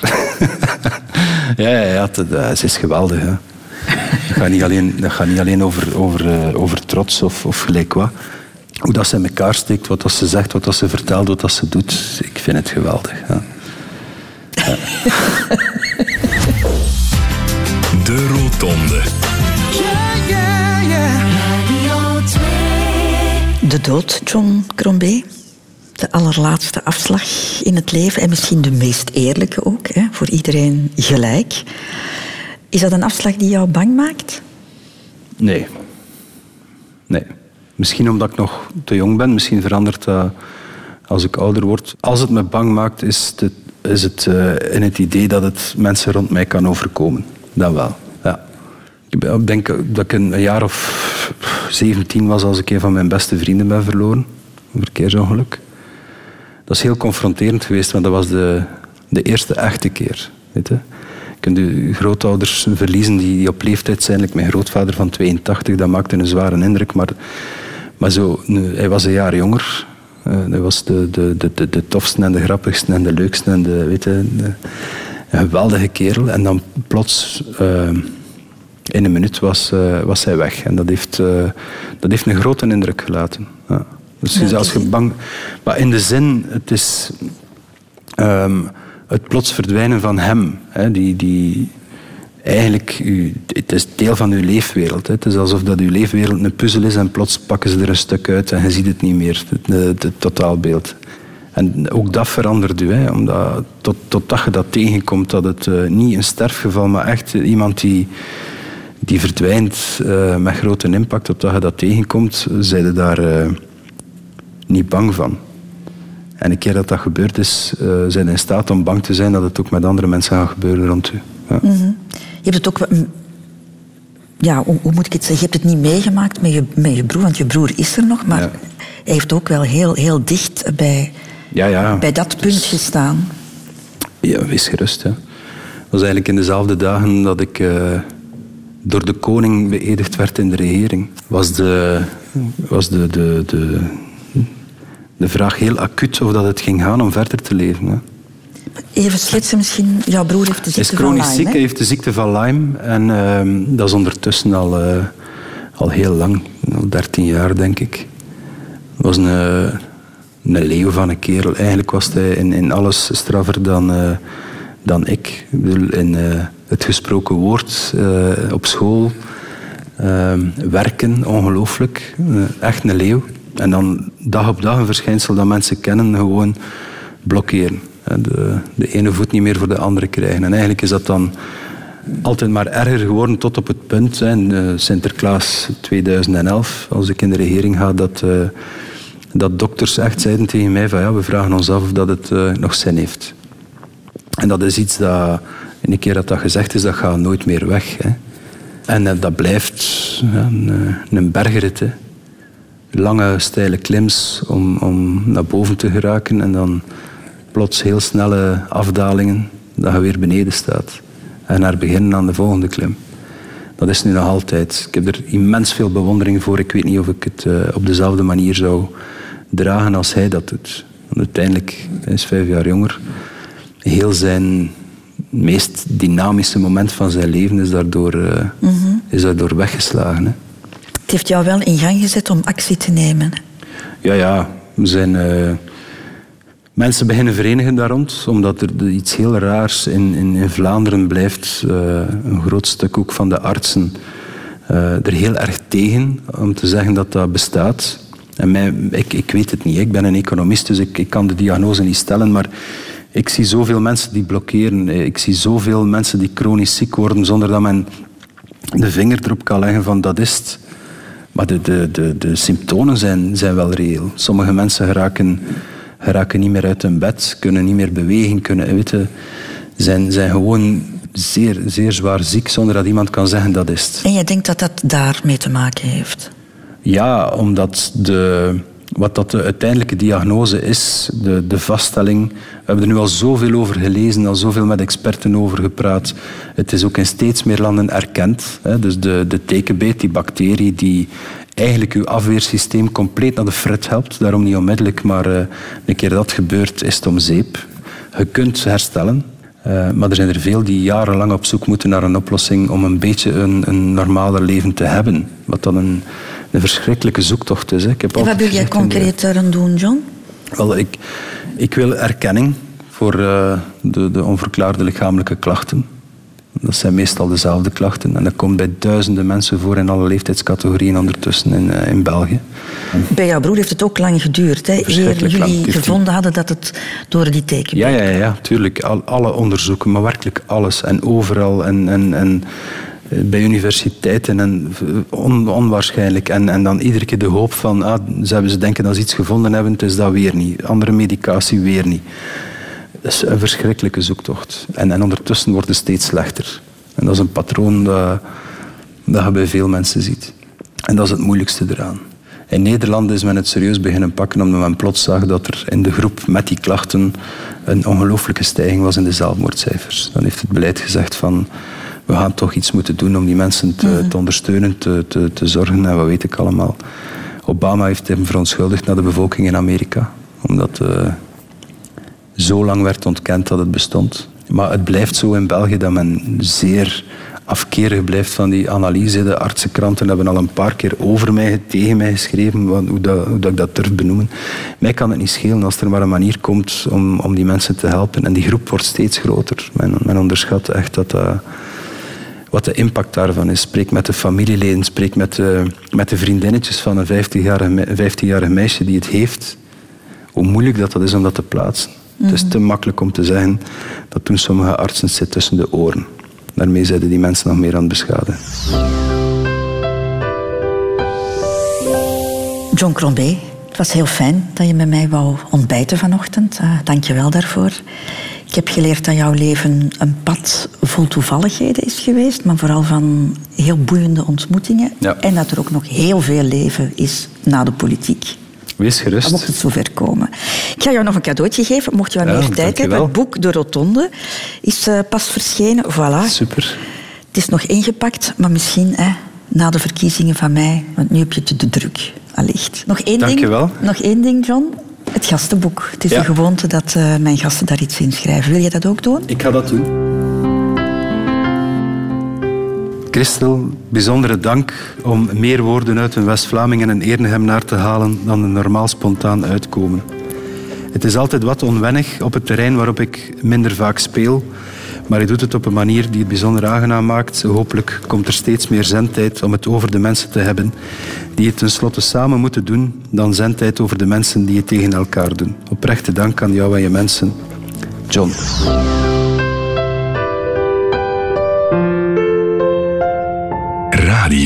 ja, ja, ja het, eh, ze is geweldig. Hè. Dat gaat niet alleen, dat gaat niet alleen over, over, over trots of, of gelijk wat. Hoe dat ze in elkaar steekt, wat dat ze zegt, wat dat ze vertelt, wat dat ze doet. Ik vind het geweldig. Ja. Rotonde. De dood, John Crombé. De allerlaatste afslag in het leven en misschien de meest eerlijke ook, hè, voor iedereen gelijk. Is dat een afslag die jou bang maakt? Nee. Nee. Misschien omdat ik nog te jong ben. Misschien verandert dat als ik ouder word. Als het me bang maakt, is het, is het eh, in het idee dat het mensen rond mij kan overkomen. Dan wel, ja. Ik denk dat ik een jaar of 17 was als ik een van mijn beste vrienden ben verloren. Een verkeersongeluk. Dat is heel confronterend geweest, want dat was de, de eerste echte keer. Weet je? Grootouders verliezen die, die op leeftijd zijn. Mijn grootvader van 82, dat maakte een zware indruk. Maar, maar zo, nu, hij was een jaar jonger. Uh, hij was de, de, de, de, de tofste en de grappigste en de leukste en de, weet je, een geweldige kerel. En dan plots, uh, in een minuut, was, uh, was hij weg. En dat heeft, dat heeft een grote indruk gelaten. Ja. Dus ja, als je bang... Maar in de zin, het is... Um, het plots verdwijnen van hem. Hè, die, die, eigenlijk, u, het is deel van uw leefwereld. Hè. Het is alsof dat uw leefwereld een puzzel is en plots pakken ze er een stuk uit en je ziet het niet meer, het, totaalbeeld. En ook dat verandert u, hè, omdat tot, totdat je dat tegenkomt, dat het uh, niet een sterfgeval, maar echt iemand die, die verdwijnt uh, met grote impact, totdat je dat tegenkomt, zijn je daar niet bang van. En een keer dat dat gebeurd is, zijn in staat om bang te zijn dat het ook met andere mensen gaat gebeuren rond u. Ja. -hmm. Je hebt het ook... Ja, hoe, hoe, moet ik het zeggen? Je hebt het niet meegemaakt met je, met je broer, want je broer is er nog, maar ja. hij heeft ook wel heel, heel dicht bij, ja, ja. bij dat punt dus, gestaan. Ja, wees gerust. Het was eigenlijk in dezelfde dagen dat ik uh, door de koning beëdigd werd in de regering. Was de, was de, de, de, de vraag heel acuut of dat het ging gaan om verder te leven. Hè. Even schetsen misschien, jouw broer heeft de ziekte van Lyme. Hij is chronisch ziek, heeft de ziekte van Lyme. En uh, dat is ondertussen al, uh, al heel lang, al 13 jaar denk ik. Het was een, een leeuw van een kerel. Eigenlijk was hij in, in alles straffer dan, uh, dan ik. ik bedoel, in het gesproken woord op school, ehm, werken, ongelooflijk. echt een leeuw. En dan dag op dag een verschijnsel dat mensen kennen, gewoon blokkeren. De, de ene voet niet meer voor de andere krijgen. En eigenlijk is dat dan altijd maar erger geworden tot op het punt, in Sinterklaas 2011, als ik in de regering ga, dat, uh, dat dokters echt zeiden tegen mij van ja, we vragen ons af of dat het nog zin heeft. En dat is iets dat, in een keer dat dat gezegd is, dat gaat nooit meer weg. Hè. En dat blijft een, een bergrit. Hè lange, steile klims om, om naar boven te geraken en dan plots heel snelle afdalingen dat je weer beneden staat. En naar beginnen aan de volgende klim. Dat is nu nog altijd. Ik heb er immens veel bewondering voor. Ik weet niet of ik het uh, op dezelfde manier zou dragen als hij dat doet. Want uiteindelijk, hij is vijf jaar jonger. Heel zijn meest dynamische moment van zijn leven is daardoor, uh, mm -hmm. is daardoor weggeslagen. Hè. Het heeft jou wel in gang gezet om actie te nemen. Ja, ja. We zijn... Uh, mensen beginnen verenigen daar rond, omdat er iets heel raars in, in, in Vlaanderen blijft. Uh, een groot stuk ook van de artsen uh, er heel erg tegen om te zeggen dat dat bestaat. En mij, ik, ik weet het niet. Ik ben een economist, dus ik, ik kan de diagnose niet stellen. Maar ik zie zoveel mensen die blokkeren. Ik zie zoveel mensen die chronisch ziek worden zonder dat men de vinger erop kan leggen van dat is. Maar de, de, de, de symptomen zijn, zijn wel reëel. Sommige mensen geraken, geraken niet meer uit hun bed, kunnen niet meer bewegen, kunnen, weten, zijn, zijn gewoon zeer, zeer zwaar ziek zonder dat iemand kan zeggen dat is het. En je denkt dat dat daarmee te maken heeft? Ja, omdat de, wat dat de uiteindelijke diagnose is, de, de vaststelling. We hebben er nu al zoveel over gelezen, al zoveel met experten over gepraat. Het is ook in steeds meer landen erkend. Hè. Dus de, de tekenbeet, die bacterie die eigenlijk uw afweersysteem compleet naar de fret helpt. Daarom niet onmiddellijk, maar uh, een keer dat gebeurt, is het om zeep. Je kunt herstellen. Uh, maar er zijn er veel die jarenlang op zoek moeten naar een oplossing om een beetje een, een normaler leven te hebben. Wat dan een, een verschrikkelijke zoektocht is. Hè. Ik heb en wat wil jij concreet daaraan doen, John? Wel, ik, ik wil erkenning voor uh, de, de onverklaarde lichamelijke klachten. Dat zijn meestal dezelfde klachten. En dat komt bij duizenden mensen voor in alle leeftijdscategorieën ondertussen in, eh, in België. Bij jouw broer heeft het ook lang geduurd. Hè? Eer jullie gevonden hadden dat het door die teken Ja, ja, ja, ja tuurlijk. Al, alle onderzoeken, maar werkelijk alles. En overal. En, en, en eh, bij universiteiten. En on- onwaarschijnlijk. En, en dan iedere keer de hoop van... Ah, ze, hebben, ze denken dat ze iets gevonden hebben, het is dat weer niet. Andere medicatie weer niet. Dat is een verschrikkelijke zoektocht. En, en ondertussen wordt het steeds slechter. En dat is een patroon dat, dat je bij veel mensen ziet. En dat is het moeilijkste eraan. In Nederland is men het serieus beginnen pakken omdat men plots zag dat er in de groep met die klachten een ongelooflijke stijging was in de zelfmoordcijfers. Dan heeft het beleid gezegd van we gaan toch iets moeten doen om die mensen te, te ondersteunen, te, te, te zorgen en wat weet ik allemaal. Obama heeft hem verontschuldigd naar de bevolking in Amerika. Omdat eh, zo lang werd ontkend dat het bestond. Maar het blijft zo in België dat men zeer afkerig blijft van die analyse. De artsenkranten hebben al een paar keer over mij, tegen mij geschreven, hoe, dat, dat ik dat durf benoemen. Mij kan het niet schelen als er maar een manier komt om, om die mensen te helpen. En die groep wordt steeds groter. Men, men onderschat echt dat dat wat de impact daarvan is. Spreek met de familieleden, spreek met de, met de vriendinnetjes van een 15-jarig me- 15-jarig meisje die het heeft. Hoe moeilijk dat, dat is om dat te plaatsen. Het is te makkelijk om te zeggen dat toen sommige artsen zit tussen de oren. Daarmee zeiden die mensen nog meer aan het beschadigen. John Crombé, het was heel fijn dat je met mij wou ontbijten vanochtend. Eh, Dank je wel daarvoor. Ik heb geleerd dat jouw leven een pad vol toevalligheden is geweest, maar vooral van heel boeiende ontmoetingen. Ja. En dat er ook nog heel veel leven is na de politiek. Wees gerust. Mocht het zover komen. Ik ga jou nog een cadeautje geven, mocht je wat Ja, meer tijd dankjewel. hebben. Het boek De Rotonde is eh, pas verschenen. Voilà. Super. Het is nog ingepakt, maar misschien hè, na de verkiezingen van mij, want nu heb je het te druk, allicht. Nog één ding, Dankjewel. nog één ding, John. Het gastenboek. Het is Ja. een gewoonte dat eh, mijn gasten daar iets in schrijven. Wil je dat ook doen? Ik ga dat doen. Christel, bijzondere dank om meer woorden uit een West-Vlaming en een Ernegem te halen dan er normaal spontaan uitkomen. Het is altijd wat onwennig op het terrein waarop ik minder vaak speel, maar je doet het op een manier die het bijzonder aangenaam maakt. Hopelijk komt er steeds meer zendtijd om het over de mensen te hebben die het tenslotte samen moeten doen, dan zendtijd over de mensen die het tegen elkaar doen. Oprechte dank aan jou en je mensen. John.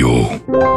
criou.